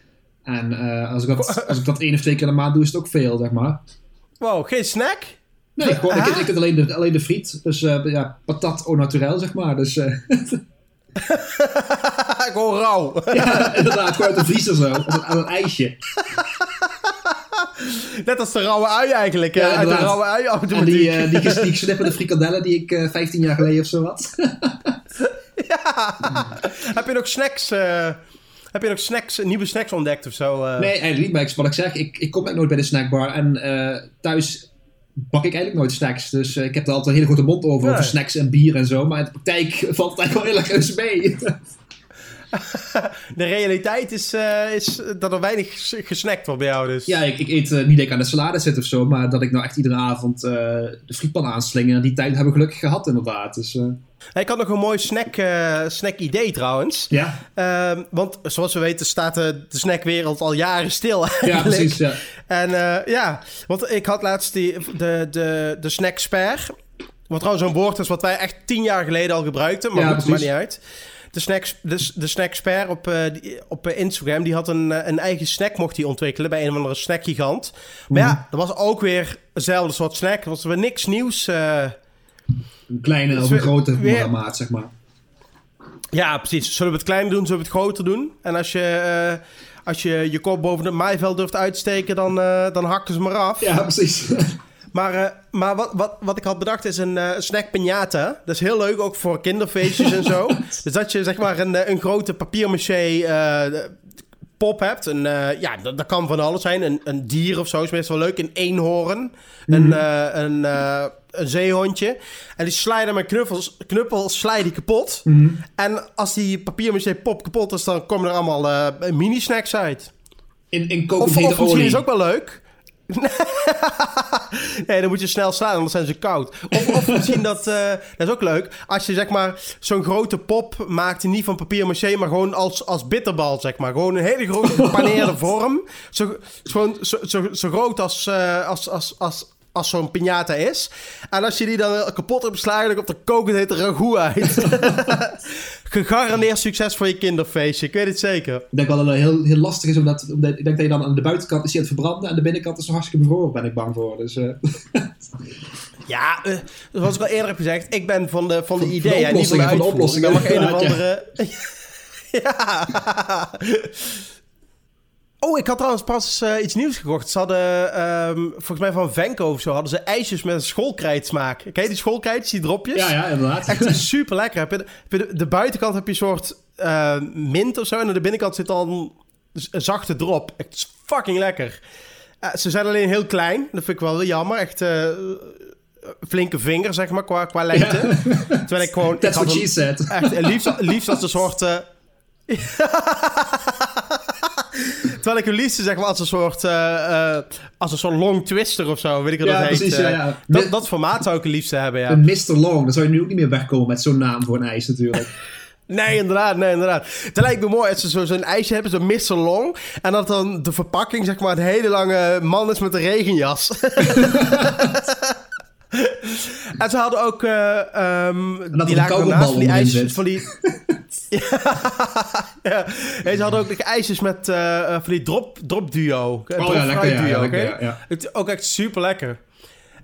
En als, ik dat, als ik dat één of twee keer de maand doe, is het ook veel, zeg maar. Wow, geen snack? Nee, gewoon, ik, Ah. eet- ik eet alleen de, alleen de friet. Dus eh, ja, patat au naturel, zeg maar. Dus eh, gewoon rauw. ja, inderdaad, gewoon uit de vriezer zo. Aan een, aan een ijsje. Net als de rauwe ui eigenlijk. Ja, hè? uit de rauwe ui En die, eh, die, ges- die gesnipperde frikandellen die ik eh 15 jaar geleden of zo had. Heb je nog snacks... eh, heb je nog snacks, nieuwe snacks ontdekt of zo? eh? Nee, eigenlijk niet. Maar ik- wat ik zeg, ik, ik kom eigenlijk nooit bij de snackbar. En eh, thuis bak ik eigenlijk nooit snacks. Dus eh, ik heb er altijd een hele grote mond over, Nee. over snacks en bier en zo. Maar in de praktijk valt het eigenlijk wel heel erg reuze mee. De realiteit is, eh, is dat er weinig ges- gesnackt wordt bij jou dus. ja, ik, ik eet eh, niet dat ik aan de salade zit of zo. Maar dat ik nou echt iedere avond de frietpan aanslinger. Die tijd hebben we gelukkig gehad inderdaad. Dus Ik had nog een mooi snack, snack idee trouwens. ja. Ehm, want zoals we weten staat de, snackwereld al jaren stil ja, precies. Ja. En eh, ja, want ik had laatst die, de, de, de snack spare. Wat trouwens een woord is wat wij echt tien jaar geleden al gebruikten. Maar Ja, maakt niet uit. De, snacks, de, de snackspare op, eh, die- op eh, Instagram, die had een, een eigen snack mocht hij ontwikkelen bij een of andere snackgigant. Maar Mhm. ja, dat was ook weer eenzelfde soort snack. Dat was weer niks nieuws. Een kleine of een grote weer- maat, zeg maar. ja, precies. Zullen we het kleiner doen, zullen we het groter doen? En als je, als je je kop boven het maaiveld durft uitsteken, dan, eh, dan hakken ze maar af. Ja, precies. Maar, eh, maar wat, wat, wat ik had bedacht is een, een snack piñata. Dat is heel leuk, ook voor kinderfeestjes en zo. Dus dat je zeg maar een, een grote papier-maché pop hebt. Een, eh, ja, dat, dat kan van alles zijn. Een, een dier of zo is meestal leuk. Een eenhoorn. Een, eh, een, eh, een zeehondje. En die dan met knuffels, knuppels sla je die kapot. Mhm. En als die papier-maché pop kapot is, dan komen er allemaal eh, mini-snacks uit. In, in Of, of misschien is ook wel leuk. nee, dan moet je snel slaan, anders zijn ze koud. Of, of misschien dat, uh, dat is ook leuk, als je zeg maar zo'n grote pop maakt, niet van papier maché, maar gewoon als, als bitterbal, zeg maar. Gewoon een hele grote gepaneerde vorm. Zo, gewoon zo, zo, zo groot als, uh, als, als, als, als zo'n piñata is. En als je die dan kapot hebt geslagen, dan komt er kokend hete ragout uit. Gegarandeerd succes voor je kinderfeestje, ik weet het zeker. Ik denk wel dat het heel, heel lastig is, omdat, omdat ik denk dat je dan aan de buitenkant is je het verbranden en de binnenkant is zo hartstikke bevroren, ben ik bang voor. Dus, uh... ja, uh, zoals ik al eerder heb gezegd, ik ben van de, van de idee, ja, niet van de, van de oplossing. Dan mag een of andere... ja. Oh, ik had trouwens pas uh, iets nieuws gekocht. Ze hadden, um, volgens mij van Venko of zo, hadden ze ijsjes met een schoolkrijtsmaak. Ken je die schoolkrijtjes, die dropjes? Ja, ja, inderdaad. Echt super lekker. Heb je de, de, buitenkant heb je een soort uh, mint of zo. En aan de binnenkant zit dan een zachte drop. Echt fucking lekker. Uh, ze zijn alleen heel klein. Dat vind ik wel jammer. Echt flinke vinger, zeg maar, qua, qua lengte. Ja. Terwijl ik gewoon... That's what she said. Echt, liefst, liefst als een soort... Terwijl ik liefst zeg maar als een soort, uh, als een soort long twister of zo, weet ik wat ja, dat precies, heet. Ja, ja. Dat, dat formaat zou ik het liefst hebben, ja. Een Mr. Long, dan zou je nu ook niet meer wegkomen met zo'n naam voor een ijs natuurlijk. Nee, inderdaad, nee, inderdaad. Het lijkt me mooi als ze zo'n zo ijsje hebben, zo'n Mr. Long. En dat dan de verpakking, zeg maar, een hele lange man is met een regenjas. en ze hadden ook uh, um, die lagen naast van die ijsjes, van die... ja. ze hadden ook ijsjes met uh, van die drop, drop duo. Oh ja, lekker, duo, ja, lekker, ja, Het, ook echt super lekker.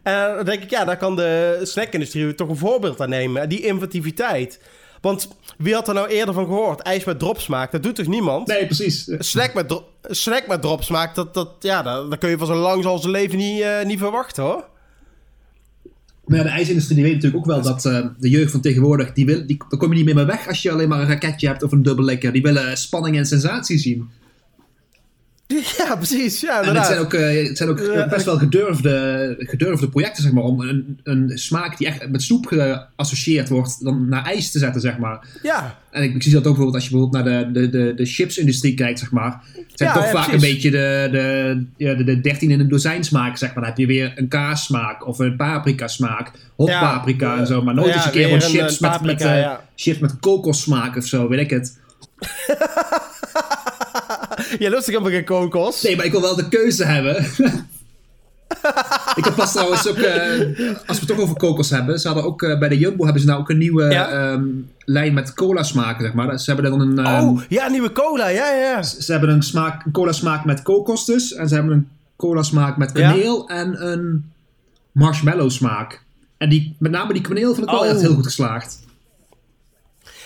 En dan denk ik, ja, daar kan de snackindustrie toch een voorbeeld aan nemen. Die inventiviteit. Want wie had er nou eerder van gehoord? IJs met dropsmaak, dat doet toch niemand? Nee, precies. Snack met, snack met dropsmaak, dat, dat, ja, dat, dat kun je van zo lang als zijn leven niet, uh, niet verwachten hoor. Maar ja, de ijsindustrie die weet natuurlijk ook wel dat uh, de jeugd van tegenwoordig, die wil, die, daar kom je niet meer mee weg als je alleen maar een raketje hebt of een dubbellekker. Die willen spanning en sensatie zien. Ja, precies. Ja, en het zijn ook, uh, het zijn ook best wel gedurfde, gedurfde projecten, zeg maar, om een, een smaak die echt met soep geassocieerd wordt, dan naar ijs te zetten, zeg maar. Ja. En ik, ik zie dat ook bijvoorbeeld als je bijvoorbeeld naar de, de, de, de chipsindustrie kijkt, zeg maar. Het zijn toch vaak een beetje de, de, ja, de, de 13 in een dozijn smaak, zeg maar. Dan heb je weer een kaassmaak of een paprika smaak, hot paprika en zo. Maar nooit eens een keer een chips, met, met, uh, chips met kokossmaak of zo, weet ik het. Je lust helemaal geen kokos. Nee, maar ik wil wel de keuze hebben. ik heb pas trouwens ook, uh, als we het toch over kokos hebben, ze hadden ook uh, bij de Jumbo hebben ze nou ook een nieuwe ja? um, lijn met cola smaken, zeg maar. Ze hebben dan een... Um, oh, ja, nieuwe cola, ja, ja. Ze, ze, hebben een, smaak, een cola smaak met kokos dus, en ze hebben een cola smaak met kaneel ja? en een marshmallow smaak. En die, met name die kaneel vind ik wel oh. echt heel goed geslaagd.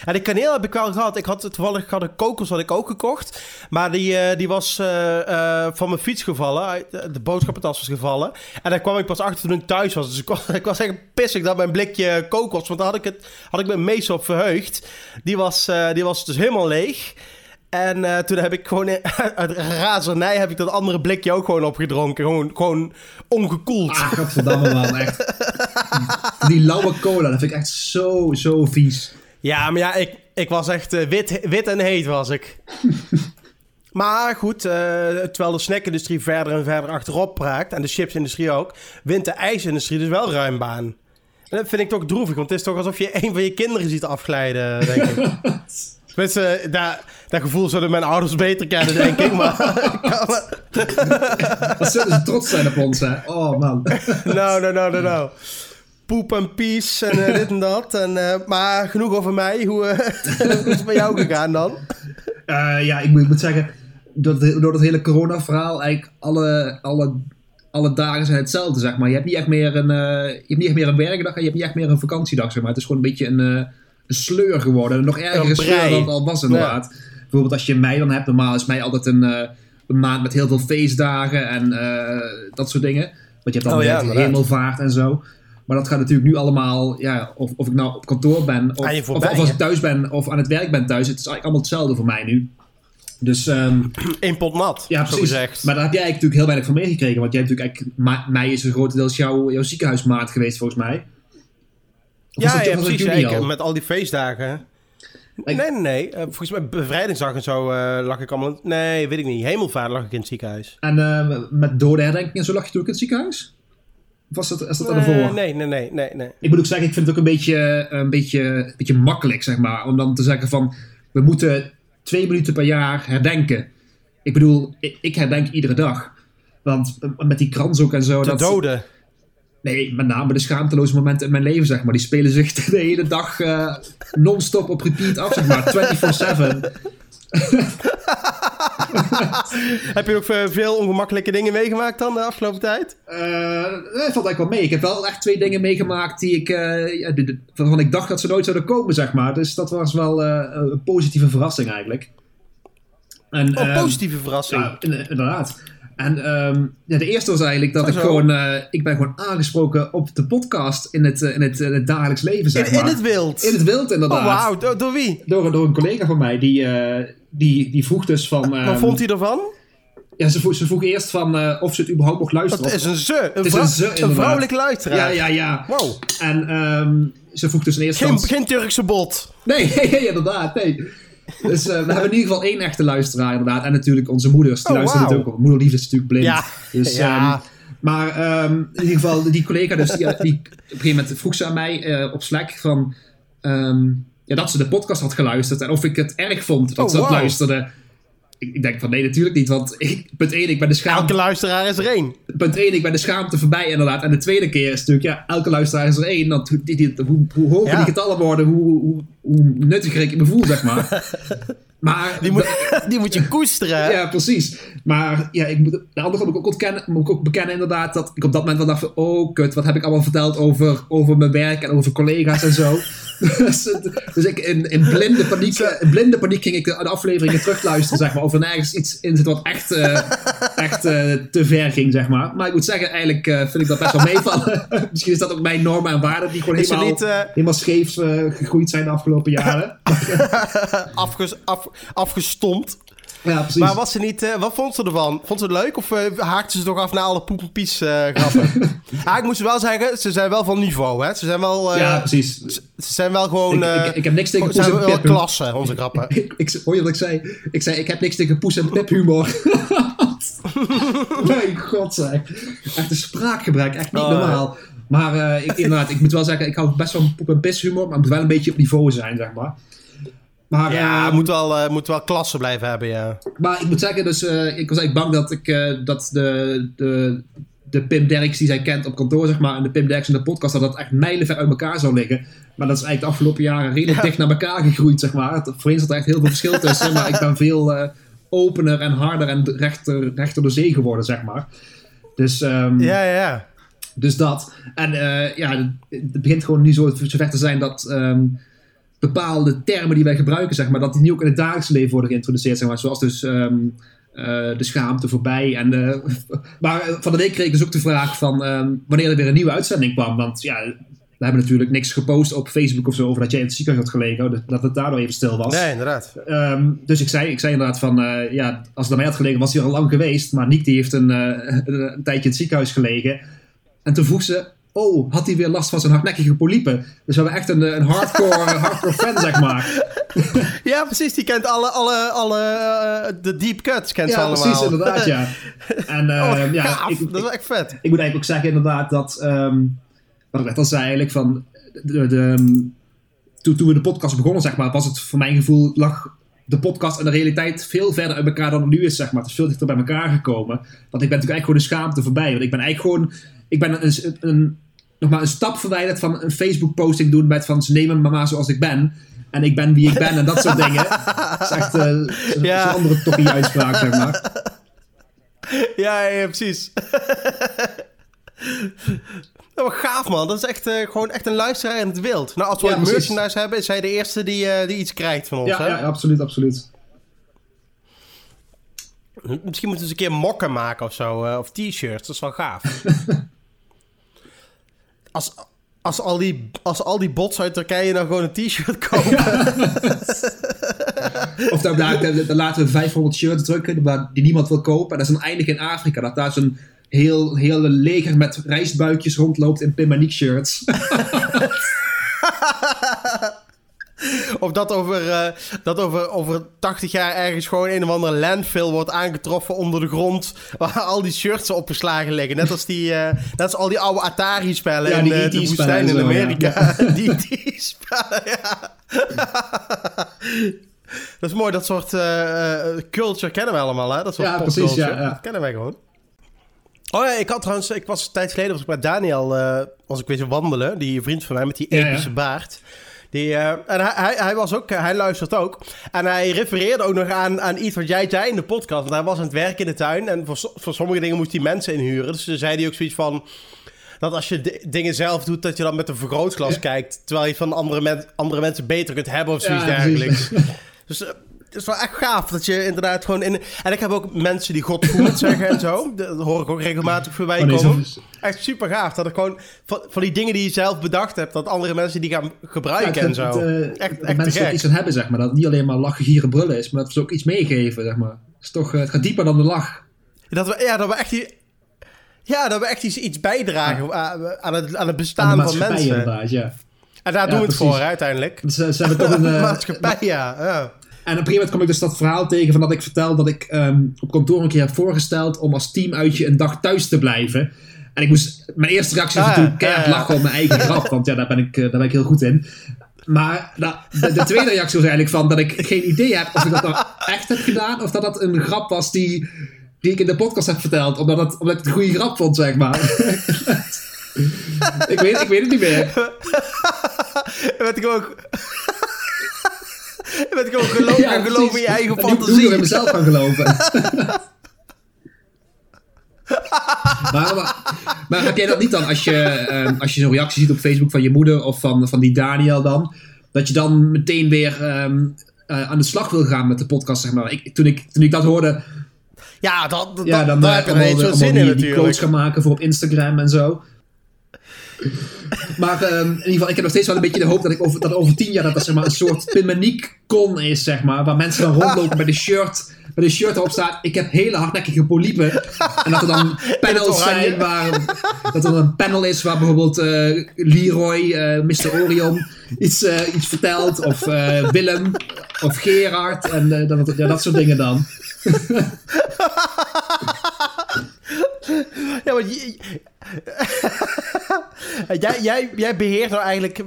Ja, de kaneel heb ik wel gehad. Ik had toevallig had een kokos had ik ook gekocht. Maar die, uh, die was uh, uh, van mijn fiets gevallen. De boodschappentas was gevallen. En daar kwam ik pas achter toen ik thuis was. Dus ik, was, ik was echt pissig dat mijn blikje kokos... Want daar had ik, het, had ik me meestal op verheugd. Die was, die was dus helemaal leeg. En uh, toen heb ik gewoon uit razernij heb ik dat andere blikje ook gewoon opgedronken. Gewoon, gewoon ongekoeld. Ah, godverdamme man, echt. Die lauwe cola, dat vind ik echt zo, zo vies. Ja, maar ja, ik, ik was echt uh, wit, wit en heet was ik. maar goed, uh, terwijl de snackindustrie verder en verder achterop raakt... en de chipsindustrie ook... wint de ijsindustrie dus wel ruim baan. En dat vind ik toch droevig, want het is toch alsof je een van je kinderen ziet afglijden, denk ik. Tenminste, dat, dat gevoel zouden mijn ouders beter kennen, denk ik. Maar. Wat zullen ze trots zijn op ons, hè? Oh, man. nou, nou, nou, nou, nou poep en pies en uh, dit en dat. En, uh, maar genoeg over mij. Hoe, uh, hoe is het bij jou gegaan dan? ja, ik moet, ik moet zeggen, door, door dat hele corona-verhaal, eigenlijk alle, alle, alle dagen zijn hetzelfde, zeg maar. Je hebt niet echt meer een, je hebt niet echt meer een werkdag en je hebt niet echt meer een vakantiedag, zeg maar. Het is gewoon een beetje een, een sleur geworden. Nog erger een sleur dan het al was, inderdaad. Ja. Bijvoorbeeld als je mei dan hebt, normaal is mei altijd een, een maand met heel veel feestdagen en dat soort dingen. Want je hebt dan oh, ja, hemelvaart en zo. Maar dat gaat natuurlijk nu allemaal, ja, of, of ik nou op kantoor ben, of, of, of als ik thuis ben, of aan het werk ben thuis. Het is eigenlijk allemaal hetzelfde voor mij nu. Dus, um, Eén pot nat, ja, precies. Gezegd. Maar daar heb jij natuurlijk heel weinig van meegekregen. Want jij hebt natuurlijk eigenlijk, mei is een grotendeels jouw, jouw ziekenhuismaat geweest volgens mij. ja, ja, precies. Zeker, met al die feestdagen. Nee, nee, nee. Uh, volgens mij bevrijdingsdag en zo uh, lag ik allemaal... Nee, weet ik niet. Hemelvaart lag ik in het ziekenhuis. En uh, met dode herdenking en zo lag je toen ook in het ziekenhuis? Of was dat, is dat nee, ervoor? Nee, nee, nee, nee, nee. Ik moet ook zeggen, ik vind het ook een beetje, een beetje, een beetje makkelijk, zeg maar. Om dan te zeggen van, we moeten twee minuten per jaar herdenken. Ik bedoel, ik, ik herdenk iedere dag. Want met die krans ook en zo... De dat, doden. Nee, met name de schaamteloze momenten in mijn leven, zeg maar. Die spelen zich de hele dag uh, non-stop op repeat af, zeg maar. 24-7. heb je ook veel ongemakkelijke dingen meegemaakt dan de afgelopen tijd? Uh, dat valt eigenlijk wel mee. Ik heb wel echt twee dingen meegemaakt die ik, uh, waarvan ik dacht dat ze nooit zouden komen, zeg maar. Dus dat was wel uh, een positieve verrassing eigenlijk. En, oh, positieve verrassing. Ja, inderdaad. En um, ja, de eerste was eigenlijk dat ik gewoon, uh, ik ben gewoon aangesproken op de podcast in het, uh, in het, in het dagelijks leven, zeg in, maar. In het wild? In het wild, inderdaad. Oh, wauw. Door, door, wie? Door, door een collega van mij, die, uh, die, die vroeg dus van... Wat vond hij ervan? Ja, ze vroeg, ze vroeg eerst van of ze het überhaupt mocht luisteren. Het is een ze. Een, het vrou is een, ze, een vrouwelijke luisteraar. Ja, ja, ja. Wow. En um, ze vroeg dus in eerste geen, geen Turkse bot. Nee, nee, inderdaad, nee. Dus uh, we hebben in ieder geval één echte luisteraar inderdaad. En natuurlijk onze moeders. Die oh, luisteren wow. het ook op. Moederliefde is natuurlijk blind. Ja. Dus, ja. Um, maar um, in ieder geval, die collega dus, die, die, op een gegeven moment vroeg ze aan mij uh, op Slack van... Um, ja, dat ze de podcast had geluisterd. En of ik het erg vond dat oh, ze dat wow. luisterde. Ik, ik, denk van nee, natuurlijk niet. Want ik, punt 1, ik ben de schaamte... Elke luisteraar is er één. Punt 1, ik ben de schaamte voorbij inderdaad. En de tweede keer is natuurlijk, ja, elke luisteraar is er één. Dat, die, die, hoe, hoe hoger ja. die getallen worden, hoe, hoe, hoe nuttiger ik me voel, zeg maar. Maar, die, moet, die moet je koesteren. Ja, precies. Maar ja, ik moet, de andere moet ik ook, ontkennen, moet ik ook bekennen inderdaad dat ik op dat moment wel dacht van, oh kut, wat heb ik allemaal verteld over, over mijn werk en over collega's en zo. dus, dus ik in, in, blinde paniek, in blinde paniek ging ik de, de afleveringen terugluisteren, zeg maar, of er nergens iets in zit wat echt, uh, echt uh, te ver ging, zeg maar. Maar ik moet zeggen, eigenlijk uh, vind ik dat best wel meevallen. Misschien is dat ook mijn normen en waarden die gewoon helemaal, niet, helemaal scheef gegroeid zijn de afgelopen jaren. Afges, af, afgestompt. Ja, precies. Maar was ze niet, uh, wat vond ze ervan? Vond ze het leuk of uh, haakte ze toch af naar alle poep en pies uh, grappen? ah, ik moest wel zeggen, ze zijn wel van niveau, hè? Ze zijn wel... ja, precies. Ze, ze, zijn wel gewoon... Ik, ik, ik, heb niks tegen poes en pip. klasse, onze grappen. ik, ik, hoor je wat ik zei? Ik zei, ik heb niks tegen poes en pip humor. Mijn god, zeg. Echt een spraakgebruik, echt niet oh, normaal. Maar ik, inderdaad, ik moet wel zeggen, ik hou best wel van poep en pis humor, maar het moet wel een beetje op niveau zijn, zeg maar. Maar, ja, uh, moet, wel, uh, moet wel klasse blijven hebben, ja. Maar ik moet zeggen, dus, uh, ik was eigenlijk bang dat, ik, dat de, de, de Pim Derks die zij kent op kantoor, zeg maar, en de Pim Derks in de podcast, dat dat echt mijlenver uit elkaar zou liggen. Maar dat is eigenlijk de afgelopen jaren redelijk ja. dicht naar elkaar gegroeid, zeg maar. Voorheen zat er echt heel veel verschil tussen, maar ik ben veel opener en harder en rechter, rechter door zee geworden, zeg maar. Dus, um, ja, ja, ja. Dus dat. En ja, het begint gewoon nu zo zover te zijn dat... Um, bepaalde termen die wij gebruiken, zeg maar, dat die nu ook in het dagelijks leven worden geïntroduceerd, zeg maar, zoals dus um, uh, de schaamte voorbij. En maar van de week kreeg ik dus ook de vraag van um, wanneer er weer een nieuwe uitzending kwam, want ja, we hebben natuurlijk niks gepost op Facebook of zo over dat jij in het ziekenhuis had gelegen, dat het daardoor even stil was. Nee, inderdaad. Um, dus ik zei, ik zei inderdaad van, uh, ja, als het aan mij had gelegen, was hij al lang geweest, maar Nick die heeft een, een, een tijdje in het ziekenhuis gelegen. En toen vroeg ze, oh, had hij weer last van zijn hardnekkige polypen. Dus we hebben echt een, een hardcore, hardcore fan, zeg maar. Ja, precies. Die kent alle, alle, alle uh, de deep cuts kent ja, ze allemaal. precies, inderdaad, ja. En, uh, oh, ja, ik, dat is echt vet. Ik, ik, moet eigenlijk ook zeggen inderdaad dat, um, wat ik net al zei eigenlijk, van de, de, toen, toen we de podcast begonnen, zeg maar, was het voor mijn gevoel, lag de podcast en de realiteit veel verder uit elkaar dan het nu is, zeg maar. Het is veel dichter bij elkaar gekomen. Want ik ben natuurlijk eigenlijk gewoon de schaamte voorbij. Want ik ben eigenlijk gewoon, ik ben een, een, nog maar een stap verwijderd van een Facebook-posting doen met van ze nemen me maar zoals ik ben. En ik ben wie ik ben en dat soort dingen. Dat is echt uh, ja. een andere toppie uitspraak, zeg maar. Ja, ja, precies. Nou, gaaf man, dat is echt uh, gewoon echt een luisteraar in het wild. Nou, als we ja, merchandise hebben, is hij de eerste die, uh, die iets krijgt van ons. Ja, hè? ja absoluut, absoluut. Misschien moeten we eens een keer mokken maken of zo, uh, of t-shirts, dat is wel gaaf. als, als, al die, als al die bots uit Turkije dan gewoon een t-shirt kopen. Ja. of dan, dan, dan, laten we 500 shirts drukken die niemand wil kopen. En dat is dan eindig in Afrika. Dat daar zo'n heel, heel leger met rijstbuikjes rondloopt in Pimanique shirts. Of dat over, uh, dat over, over 80 jaar ergens gewoon een of andere landfill wordt aangetroffen onder de grond. Waar al die shirts opgeslagen liggen. Net als, die, uh, net als al die oude Atari-spellen ja, in die, uh, de woestijn in Amerika. Ja. die, die spellen, ja. dat is mooi, dat soort culture kennen we allemaal, hè? Dat soort ja, precies, ja, ja. Dat kennen wij gewoon. Oh ja, ik had trouwens, ik was een tijd geleden was ik met Daniel, als ik weer wandelen, die vriend van mij met die epische baard. Die, uh, en hij, hij, was ook, hij luistert ook. En hij refereerde ook nog aan, aan iets wat jij zei in de podcast. Want hij was aan het werk in de tuin en voor, voor sommige dingen moest hij mensen inhuren. Dus toen zei hij ook zoiets van dat als je dingen zelf doet, dat je dan met een vergrootglas kijkt. Terwijl je van andere, men andere mensen beter kunt hebben of zoiets ja, dergelijks. dus uh, het is wel echt gaaf dat je inderdaad gewoon in... En ik heb ook mensen die God voelt zeggen en zo. Dat hoor ik ook regelmatig voorbij oh, nee, komen. Echt super gaaf. Dat er gewoon van, van, die dingen die je zelf bedacht hebt... dat andere mensen die gaan gebruiken ja, en zo. Het, uh, echt, echt mensen er iets aan hebben, zeg maar. Dat het niet alleen maar lachen, gieren, brullen is... maar dat ze ook iets meegeven, zeg maar. Het, is toch, uh, het gaat dieper dan de lach. Dat we, ja, dat we echt... Die, ja, dat we echt iets, iets bijdragen ja. aan, het, aan het bestaan aan van mensen. inderdaad, ja. En daar ja, doen we het voor, uiteindelijk. Ze, ze hebben toch een... Maatschappij, ja. ja. En op een gegeven moment kwam ik dus dat verhaal tegen van dat ik vertel dat ik um, op kantoor een keer heb voorgesteld om als teamuitje een dag thuis te blijven. En ik moest, mijn eerste reactie was ah, natuurlijk keihard lachen op mijn eigen grap, want ja, daar ben ik, daar ben ik heel goed in. Maar nou, de, de, tweede reactie was eigenlijk van dat ik geen idee heb of ik dat nou echt heb gedaan of dat dat een grap was die, die ik in de podcast heb verteld, omdat, het, omdat ik het een goede grap vond, zeg maar. ik, weet, ik weet het niet meer. Weet ik ook. Je bent gewoon geloof, ja, gaan geloven in je eigen fantasie. Ik in mezelf gaan geloven. maar, maar, maar, heb jij dat niet dan als je, um, als je zo'n reactie ziet op Facebook van je moeder of van, van die Daniel dan? Dat je dan meteen weer um, uh, aan de slag wil gaan met de podcast, zeg maar. Ik, toen, ik, toen ik dat hoorde... Ja, dat, dat, ja, dan, daar heb je allemaal zin die, in die quotes gaan maken voor op Instagram en zo. Maar um, in ieder geval, ik heb nog steeds wel een beetje de hoop dat ik over, dat over tien jaar dat dat zeg maar, een soort Pimaniek con is, zeg maar. Waar mensen dan rondlopen met een shirt, met een shirt erop staat, ik heb hele hardnekkige polypen. En dat er dan panels zijn waar, dat er een panel is waar bijvoorbeeld uh, Leroy, uh, Mr. Orion, iets, uh, iets vertelt. Of Willem, of Gerard. En dat, ja, dat soort dingen dan. ja, maar jij, jij, jij beheert nou eigenlijk,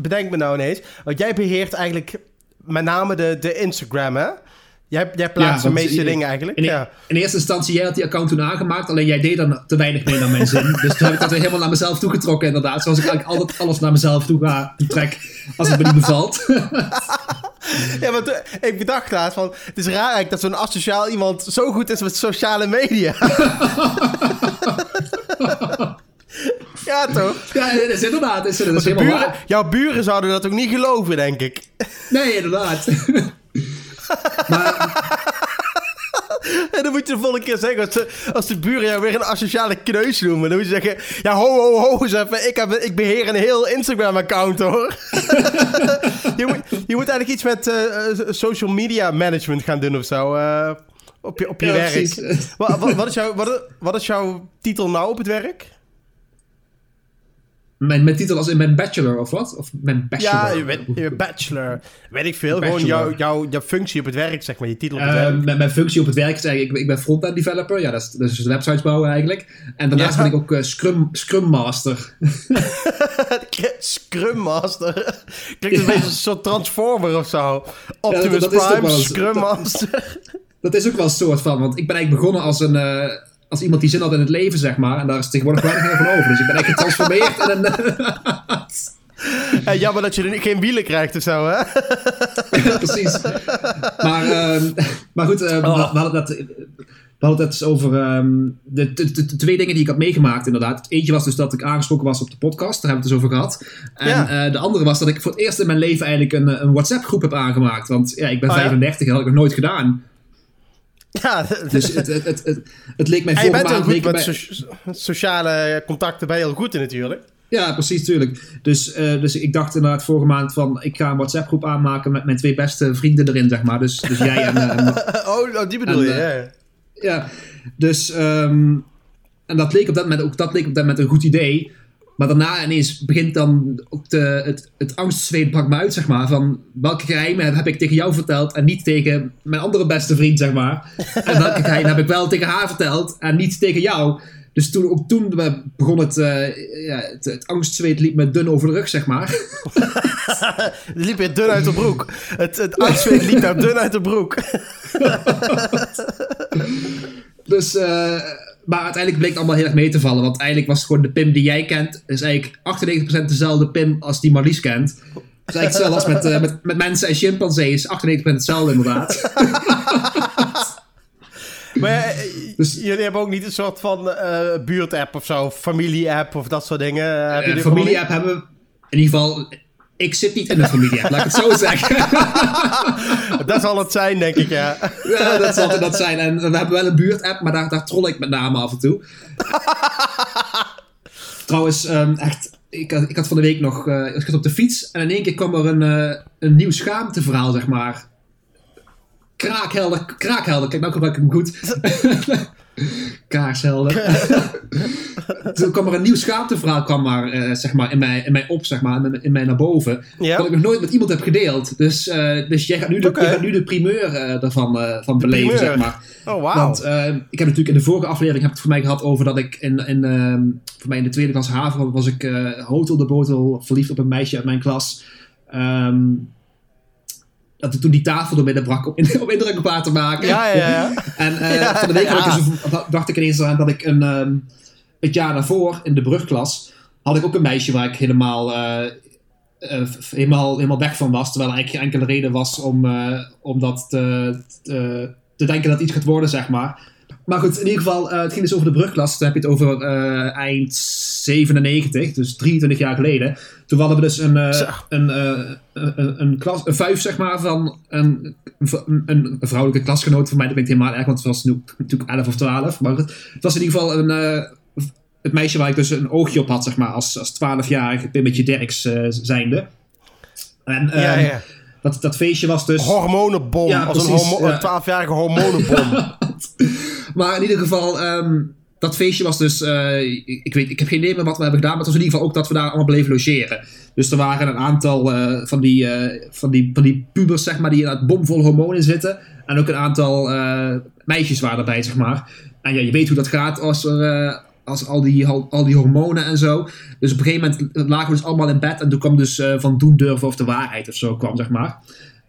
bedenk me nou ineens, want jij beheert eigenlijk met name de, de Instagram, hè? Jij, jij plaatst ja, de meeste dingen eigenlijk. In, ja. in, eerste instantie, jij had die account toen aangemaakt, alleen jij deed dan te weinig mee naar mijn zin. dus toen heb ik dat weer helemaal naar mezelf toegetrokken, inderdaad. Zoals ik eigenlijk altijd alles naar mezelf toe ga trek als het me niet bevalt. ja, want uh, ik bedacht laatst van, het is raar eigenlijk dat zo'n asociaal iemand zo goed is met sociale media. Ja, toch? Ja, dat is inderdaad. Is, dat is helemaal buren, waar. Jouw buren zouden dat ook niet geloven, denk ik. Nee, inderdaad. maar... En dan moet je de volgende keer zeggen, als de, als de buren jou weer een asociale kneus noemen, dan moet je zeggen, ja, ho, ho, ho, eens even, ik, heb, ik beheer een heel Instagram-account, hoor. je, moet, je moet eigenlijk iets met uh, social media management gaan doen of zo, uh, op je, op je ja, werk. Wat, wat, wat, is jouw, wat, wat is jouw titel nou op het werk? Mijn, mijn titel als in mijn bachelor of wat? Of mijn bachelor? Ja, je, bent, je bachelor. Weet ik veel. Gewoon jouw, jouw, jouw functie op het werk, zeg maar. Je titel op het uh, werk. Mijn, mijn, functie op het werk is eigenlijk... Ik, ik ben front-end developer. Ja, dat is, dat is dus websites bouwen eigenlijk. En daarnaast ja. ben ik ook uh, Scrum, Scrum Master. Scrum Master? Klinkt een beetje een soort Transformer of zo. Optimus ja, dat, dat Prime, Scrum Master. Dat is ook wel een soort van. Want ik ben eigenlijk begonnen als een... Uh, als iemand die zin had in het leven, zeg maar. En daar is tegenwoordig weinig meer van over. Dus ik ben echt getransformeerd in een... Ja, jammer dat je er geen wielen krijgt of zo, hè? ja, precies. Maar, uh, maar goed, uh, oh. we, hadden dat, we hadden het over um, de, de, de, de, twee dingen die ik had meegemaakt, inderdaad. Eentje was dus dat ik aangesproken was op de podcast, daar hebben we het dus over gehad. En ja. uh, de andere was dat ik voor het eerst in mijn leven eigenlijk een, een WhatsApp-groep heb aangemaakt. Want ja, ik ben oh, 35 en dat had ik nog nooit gedaan. Ja, dus het, het, het, het, het leek mij vorige maand... Goed met so sociale contacten je heel goed in natuurlijk. Ja, precies, tuurlijk. Dus, uh, dus ik dacht inderdaad vorige maand van... ik ga een WhatsApp-groep aanmaken met mijn twee beste vrienden erin, zeg maar. Dus, dus jij en... Uh, oh, die bedoel en, je, uh, ja. dus... Um, en dat leek op dat moment ook dat leek op dat moment een goed idee... Maar daarna ineens begint dan ook de, het, het angstzweet brak me uit, zeg maar. Van welke geheimen heb ik tegen jou verteld en niet tegen mijn andere beste vriend, zeg maar. En welke geheimen heb ik wel tegen haar verteld en niet tegen jou. Dus toen, ook toen begon het, uh, ja, het, het, angstzweet liep me dun over de rug, zeg maar. het liep weer dun uit de broek. Het, het angstzweet liep daar dun uit de broek. dus, uh, maar uiteindelijk bleek het allemaal heel erg mee te vallen. Want eigenlijk was het gewoon de Pim die jij kent, is eigenlijk 98% dezelfde Pim als die Marlies kent. Dus eigenlijk hetzelfde als met, uh, met, met mensen en chimpansees, 98% hetzelfde inderdaad. Maar dus, jullie hebben ook niet een soort van uh, buurt-app of zo, familie-app of dat soort dingen? Uh, familie-app hebben we in ieder geval. Ik zit niet in de familie-app, laat ik het zo zeggen. dat zal het zijn, denk ik, ja. ja, dat zal het dat zijn. En we hebben wel een buurt-app, maar daar, daar troll ik met name af en toe. Trouwens, um, echt, ik, ik had van de week nog, uh, ik zat op de fiets en in één keer kwam er een, uh, een nieuw schaamteverhaal, zeg maar kraakhelder, kraakhelder. Kijk, nou gebruik ik hem goed. Kaarshelder. Toen kwam er een nieuw schaamteverhaal kwam maar, uh, zeg maar, in, mij, in mij op, zeg maar, in, in mij naar boven. Ja. Dat ik nog nooit met iemand heb gedeeld. Dus, uh, dus jij, gaat nu de, okay. gaat nu de primeur uh, ervan van beleven, primeur. zeg maar. Oh, wow. Want ik heb natuurlijk in de vorige aflevering heb het voor mij gehad over dat ik in, in, voor mij in de tweede klas haven was ik hotel de botel verliefd op een meisje uit mijn klas. Um, dat toen die tafel door midden brak om, om indruk op haar te maken. Ja, ja, ja. en uh, ja, van de week ja. ik dacht ik ineens aan dat ik een, um, het jaar daarvoor in de brugklas had ik ook een meisje waar ik helemaal, uh, uh, helemaal, helemaal weg van was. Terwijl er eigenlijk geen enkele reden was om, om dat te, te, te denken dat iets gaat worden, zeg maar. Maar goed, in ieder geval, het ging dus over de brugklas. Dan heb je het over eind 97, dus 23 jaar geleden. Toen hadden we dus een, uh, een, een, een, klas, een vijf, zeg maar, van een, een, een, vrouwelijke klasgenoot van mij. Dat ben ik helemaal erg, want het was nu, natuurlijk 11 of 12. Maar het was in ieder geval een, het meisje waar ik dus een oogje op had, zeg maar, als, als 12-jarig, een beetje Derks zijnde. En, ja, ja. Dat, dat feestje was dus... Hormonenbom. Ja, als precies, een, homo- 12-jarige hormonenbom. maar in ieder geval, um, dat feestje was dus. Uh, ik, weet, ik heb geen idee meer wat we hebben gedaan, maar het was in ieder geval ook dat we daar allemaal bleven logeren. Dus er waren een aantal uh, van, die, uh, van, die, van die pubers, zeg maar, die in het bomvol hormonen zitten. En ook een aantal meisjes waren erbij, zeg maar. En ja, je weet hoe dat gaat als er. als al die, al, al, die hormonen en zo. Dus op een gegeven moment lagen we dus allemaal in bed. En toen kwam dus van doen durven of de waarheid of zo kwam, zeg maar.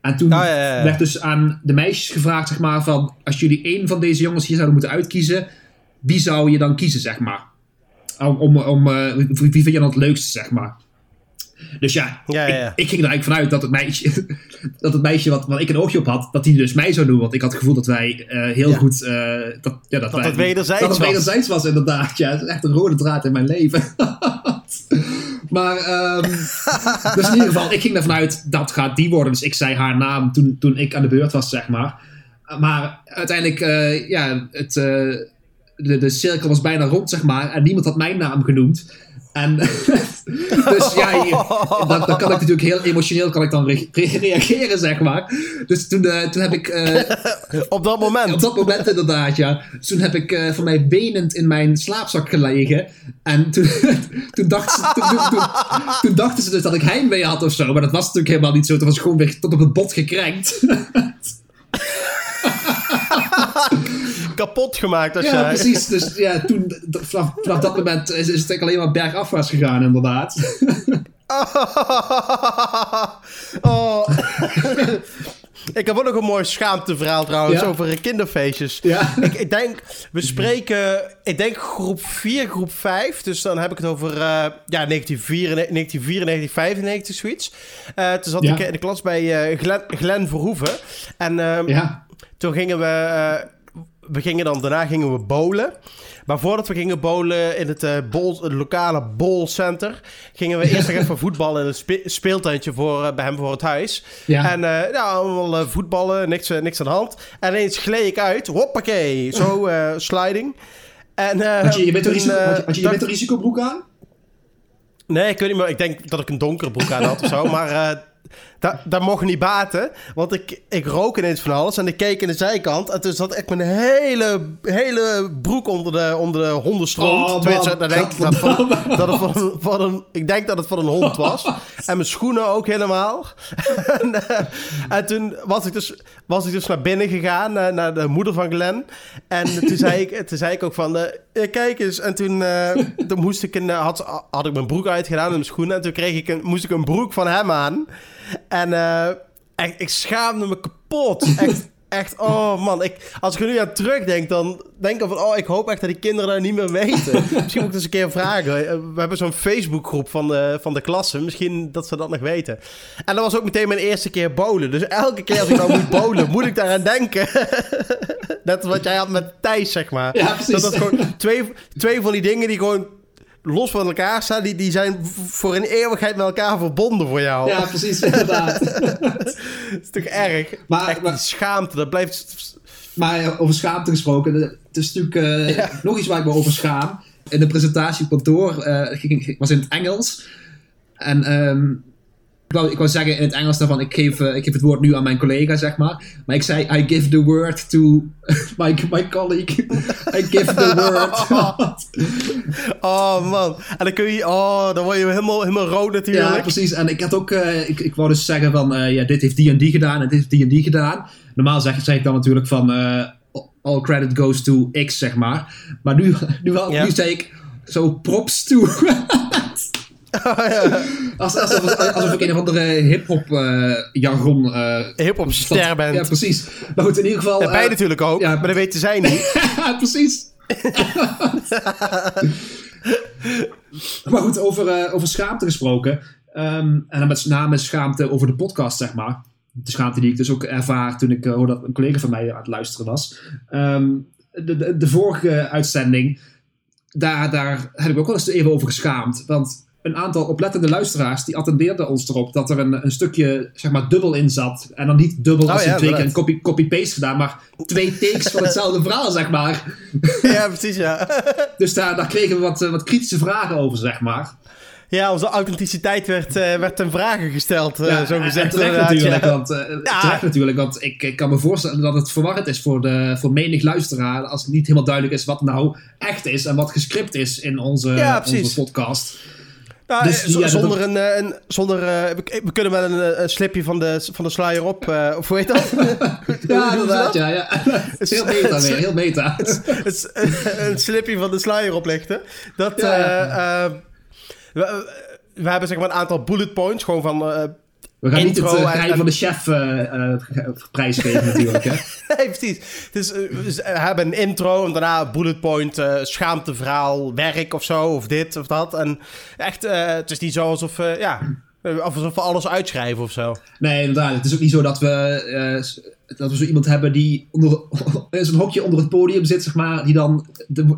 En toen oh, ja, ja, ja. werd dus aan de meisjes gevraagd, zeg maar, van als jullie één van deze jongens hier zouden moeten uitkiezen, wie zou je dan kiezen, zeg maar? Om, om, om uh, wie vind je dan het leukste, zeg maar? Dus ja, ja, ja, ja. Ik, ik, ging er eigenlijk vanuit dat het meisje, dat het meisje wat, wat ik een oogje op had, dat die dus mij zou doen. Want ik had het gevoel dat wij uh, heel goed... Uh, dat, ja, dat, dat wij, het wederzijds dat het wederzijds was. was. inderdaad. Ja, het is echt een rode draad in mijn leven. maar, um, dus in ieder geval, ik ging ervan uit, dat gaat die worden. Dus ik zei haar naam toen, toen ik aan de beurt was, zeg maar. Maar uiteindelijk, uh, ja, het, de, de cirkel was bijna rond, zeg maar. En niemand had mijn naam genoemd. En dus ja, dan, dan, kan ik natuurlijk heel emotioneel kan ik dan re reageren, zeg maar. Dus toen, uh, toen heb ik... Uh, op dat moment? Op dat moment inderdaad, ja. Dus toen heb ik uh, voor mij benend in mijn slaapzak gelegen. En toen, toen, dachten ze, toen, toen, toen, dachten ze dus dat ik heimwee had of zo. Maar dat was natuurlijk helemaal niet zo. Toen was ik gewoon weer tot op het bot gekrenkt kapot gemaakt als ja, jij... precies. Dus ja, toen, vanaf, vanaf dat moment is, is het alleen maar bergafwaarts gegaan, inderdaad. oh. Ik heb ook nog een mooi schaamteverhaal trouwens Ja? over kinderfeestjes. Ja. Ik, ik denk, we spreken, ik denk groep 4, groep 5. Dus dan heb ik het over eh, ja, 1994, 1994, 95, zoiets. Eh, toen zat Ja. ik in de klas bij eh Glenn, Glenn Verhoeven. En ehm, Ja. toen gingen we, we gingen dan, daarna gingen we bowlen. Maar voordat we gingen bowlen in het, eh, bol, het lokale bowlcenter, gingen we eerst nog even voetballen in een spe- speeltuintje voor, eh, bij hem voor het huis. Ja. En eh, ja, allemaal eh, voetballen, niks, niks aan de hand. En ineens gleed ik uit, hoppakee, zo sliding. En, Had je je witte toen, risico, had je, had je, je dacht- witte risicobroek aan? Nee, ik weet niet meer. Ik denk dat ik een donkere broek aan had of zo. Maar dat, dat mocht niet baten. Want ik, ik rook ineens van alles. En ik keek in de zijkant. En toen zat ik mijn hele, hele broek onder de, onder de hondenstront. Oh, Tenminste, dat denk ik, dat van, dat het van, een- van een, ik denk dat het van een hond was. En mijn schoenen ook helemaal. en, eh, en toen was ik, dus, was ik dus naar binnen gegaan. Naar, naar de moeder van Glenn. En toen zei ik, toen zei ik ook van... eh, kijk eens. En toen, toen moest ik een, eh, had, had ik mijn broek uitgedaan en mijn schoenen. En toen kreeg ik een, moest ik een broek van hem aan. En eh, echt, ik schaamde me kapot. Echt, echt, oh man. Ik, als ik er nu aan terugdenk, dan denk ik van... Oh, ik hoop echt dat die kinderen dat niet meer weten. Misschien moet ik het eens een keer vragen. Eh, We hebben zo'n Facebookgroep van de, van de klasse. Misschien dat ze dat nog weten. En dat was ook meteen mijn eerste keer bowlen. Dus elke keer als ik nou moet bowlen, moet ik daaraan denken. Net wat jij had met Thijs, zeg maar. Ja, dat gewoon twee, twee van die dingen die gewoon los van elkaar staan... die, die zijn voor een eeuwigheid met elkaar verbonden voor jou. Ja, precies, inderdaad. Dat is toch erg? Maar- Echt, maar- schaamte, dat blijft... Maar over schaamte gesproken, het is natuurlijk eh, Ja. nog iets waar ik me over schaam. In de presentatie op kantoor eh, was in het Engels. En ehm, ik, wou, ik wou zeggen in het Engels daarvan, ik geef, eh, ik geef het woord nu aan mijn collega, zeg maar. Maar ik zei, I give the word to my, my colleague. I give the word. Oh man. En dan kun je... Oh, dan word je helemaal, helemaal rood natuurlijk. Ja, precies. En ik had ook, eh, ik, ik wou dus zeggen van, eh, ja, dit heeft die en die gedaan en dit heeft die en die gedaan. Normaal zeg, zeg ik dan natuurlijk van, all credit goes to X, zeg maar. Maar nu, nu, had- Ja. nu zei ik zo props to. Oh, ja. Als, alsof, alsof ik een of andere hip-hop eh, jargon. eh, Hip-hop ster bent. Ja, precies. Maar goed, in ieder geval. Wij eh, natuurlijk ook, ja. maar dat weten zij niet. precies. maar goed, over, over schaamte gesproken. Ehm, en dan met name schaamte over de podcast, zeg maar. De schaamte die ik dus ook ervaar toen ik hoorde dat een collega van mij aan het luisteren was. Ehm, de, de, de vorige uitzending, daar, daar heb ik ook wel eens even over geschaamd. Want een aantal oplettende luisteraars die attendeerden ons erop dat er een, een stukje zeg maar dubbel in zat. En dan niet dubbel als Oh in ja, twee keer een copy- copy-paste gedaan, maar twee takes van hetzelfde verhaal, zeg maar. ja, precies, ja. Dus daar, daar kregen we wat, eh, wat kritische vragen over, zeg maar. Ja, onze authenticiteit werd, eh, werd ten vragen gesteld, eh, Ja, zo gezegd. terecht natuurlijk, ja. want, Ja. terecht natuurlijk, want ik, ik kan me voorstellen dat het verwarrend is voor, de, voor menig luisteraar als het niet helemaal duidelijk is wat nou echt is en wat gescript is in onze, onze podcast. Nou, Dus eh, die- ja, zonder een, eh, een zonder, eh, we, kunnen wel een, een slipje van de, van de sluier op, of hoe heet dat? Ja, inderdaad, ja. ja. Het is heel meta weer, heel meta. Een slipje van de sluier oplichten. Dat, Ja. eh, eh, we, we hebben zeg maar een aantal bullet points, gewoon van... We gaan niet het uh, en- van de chef eh, prijs geven natuurlijk, hè. Nee, precies. Dus we hebben een intro en daarna bullet point, schaamteverhaal, werk of zo, of dit of dat. En echt, het is niet zo alsof, ja, alsof we alles uitschrijven of zo. Nee, inderdaad. Het is ook niet zo dat we, dat we zo iemand hebben die onder, in zo'n hokje onder het podium zit, zeg maar, die dan de,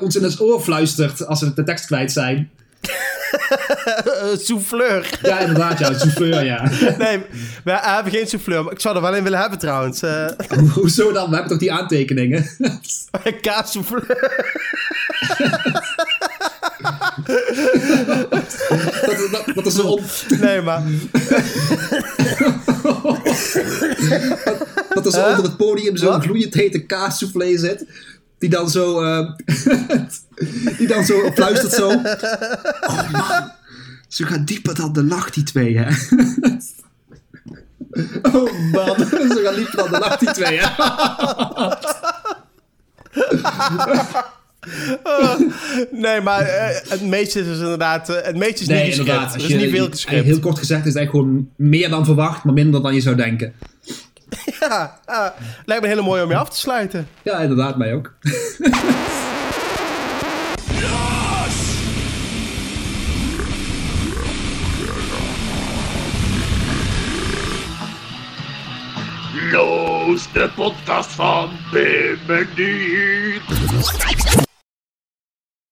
ons in het oor fluistert als we de tekst kwijt zijn. Eh, souffleur. Ja, inderdaad, ja, een souffleur, ja. Nee, we hebben geen souffleur. maar Ik zou er wel in willen hebben trouwens. Eh Hoezo dan? We hebben toch die aantekeningen? Kaassouffleur. dat, dat, dat is zo on, Nee, maar... dat er zo Huh? onder het podium zo'n gloeiend hete kaassoufflé zit. Die dan zo, eh, die dan zo fluistert zo. Oh man, ze gaan dieper dan de lach, die twee, hè. Oh man, ze gaan dieper dan de lach, die twee, hè. Nee, maar eh, het meeste is dus inderdaad... eh, het meeste is niet gescript. inderdaad. Er Als is je- niet veel. Heel kort gezegd is het eigenlijk gewoon meer dan verwacht, maar minder dan je zou denken. Ja, lijkt me heel mooi om je af te sluiten. Ja, inderdaad, mij ook. Los, de podcast van Pim en Diet.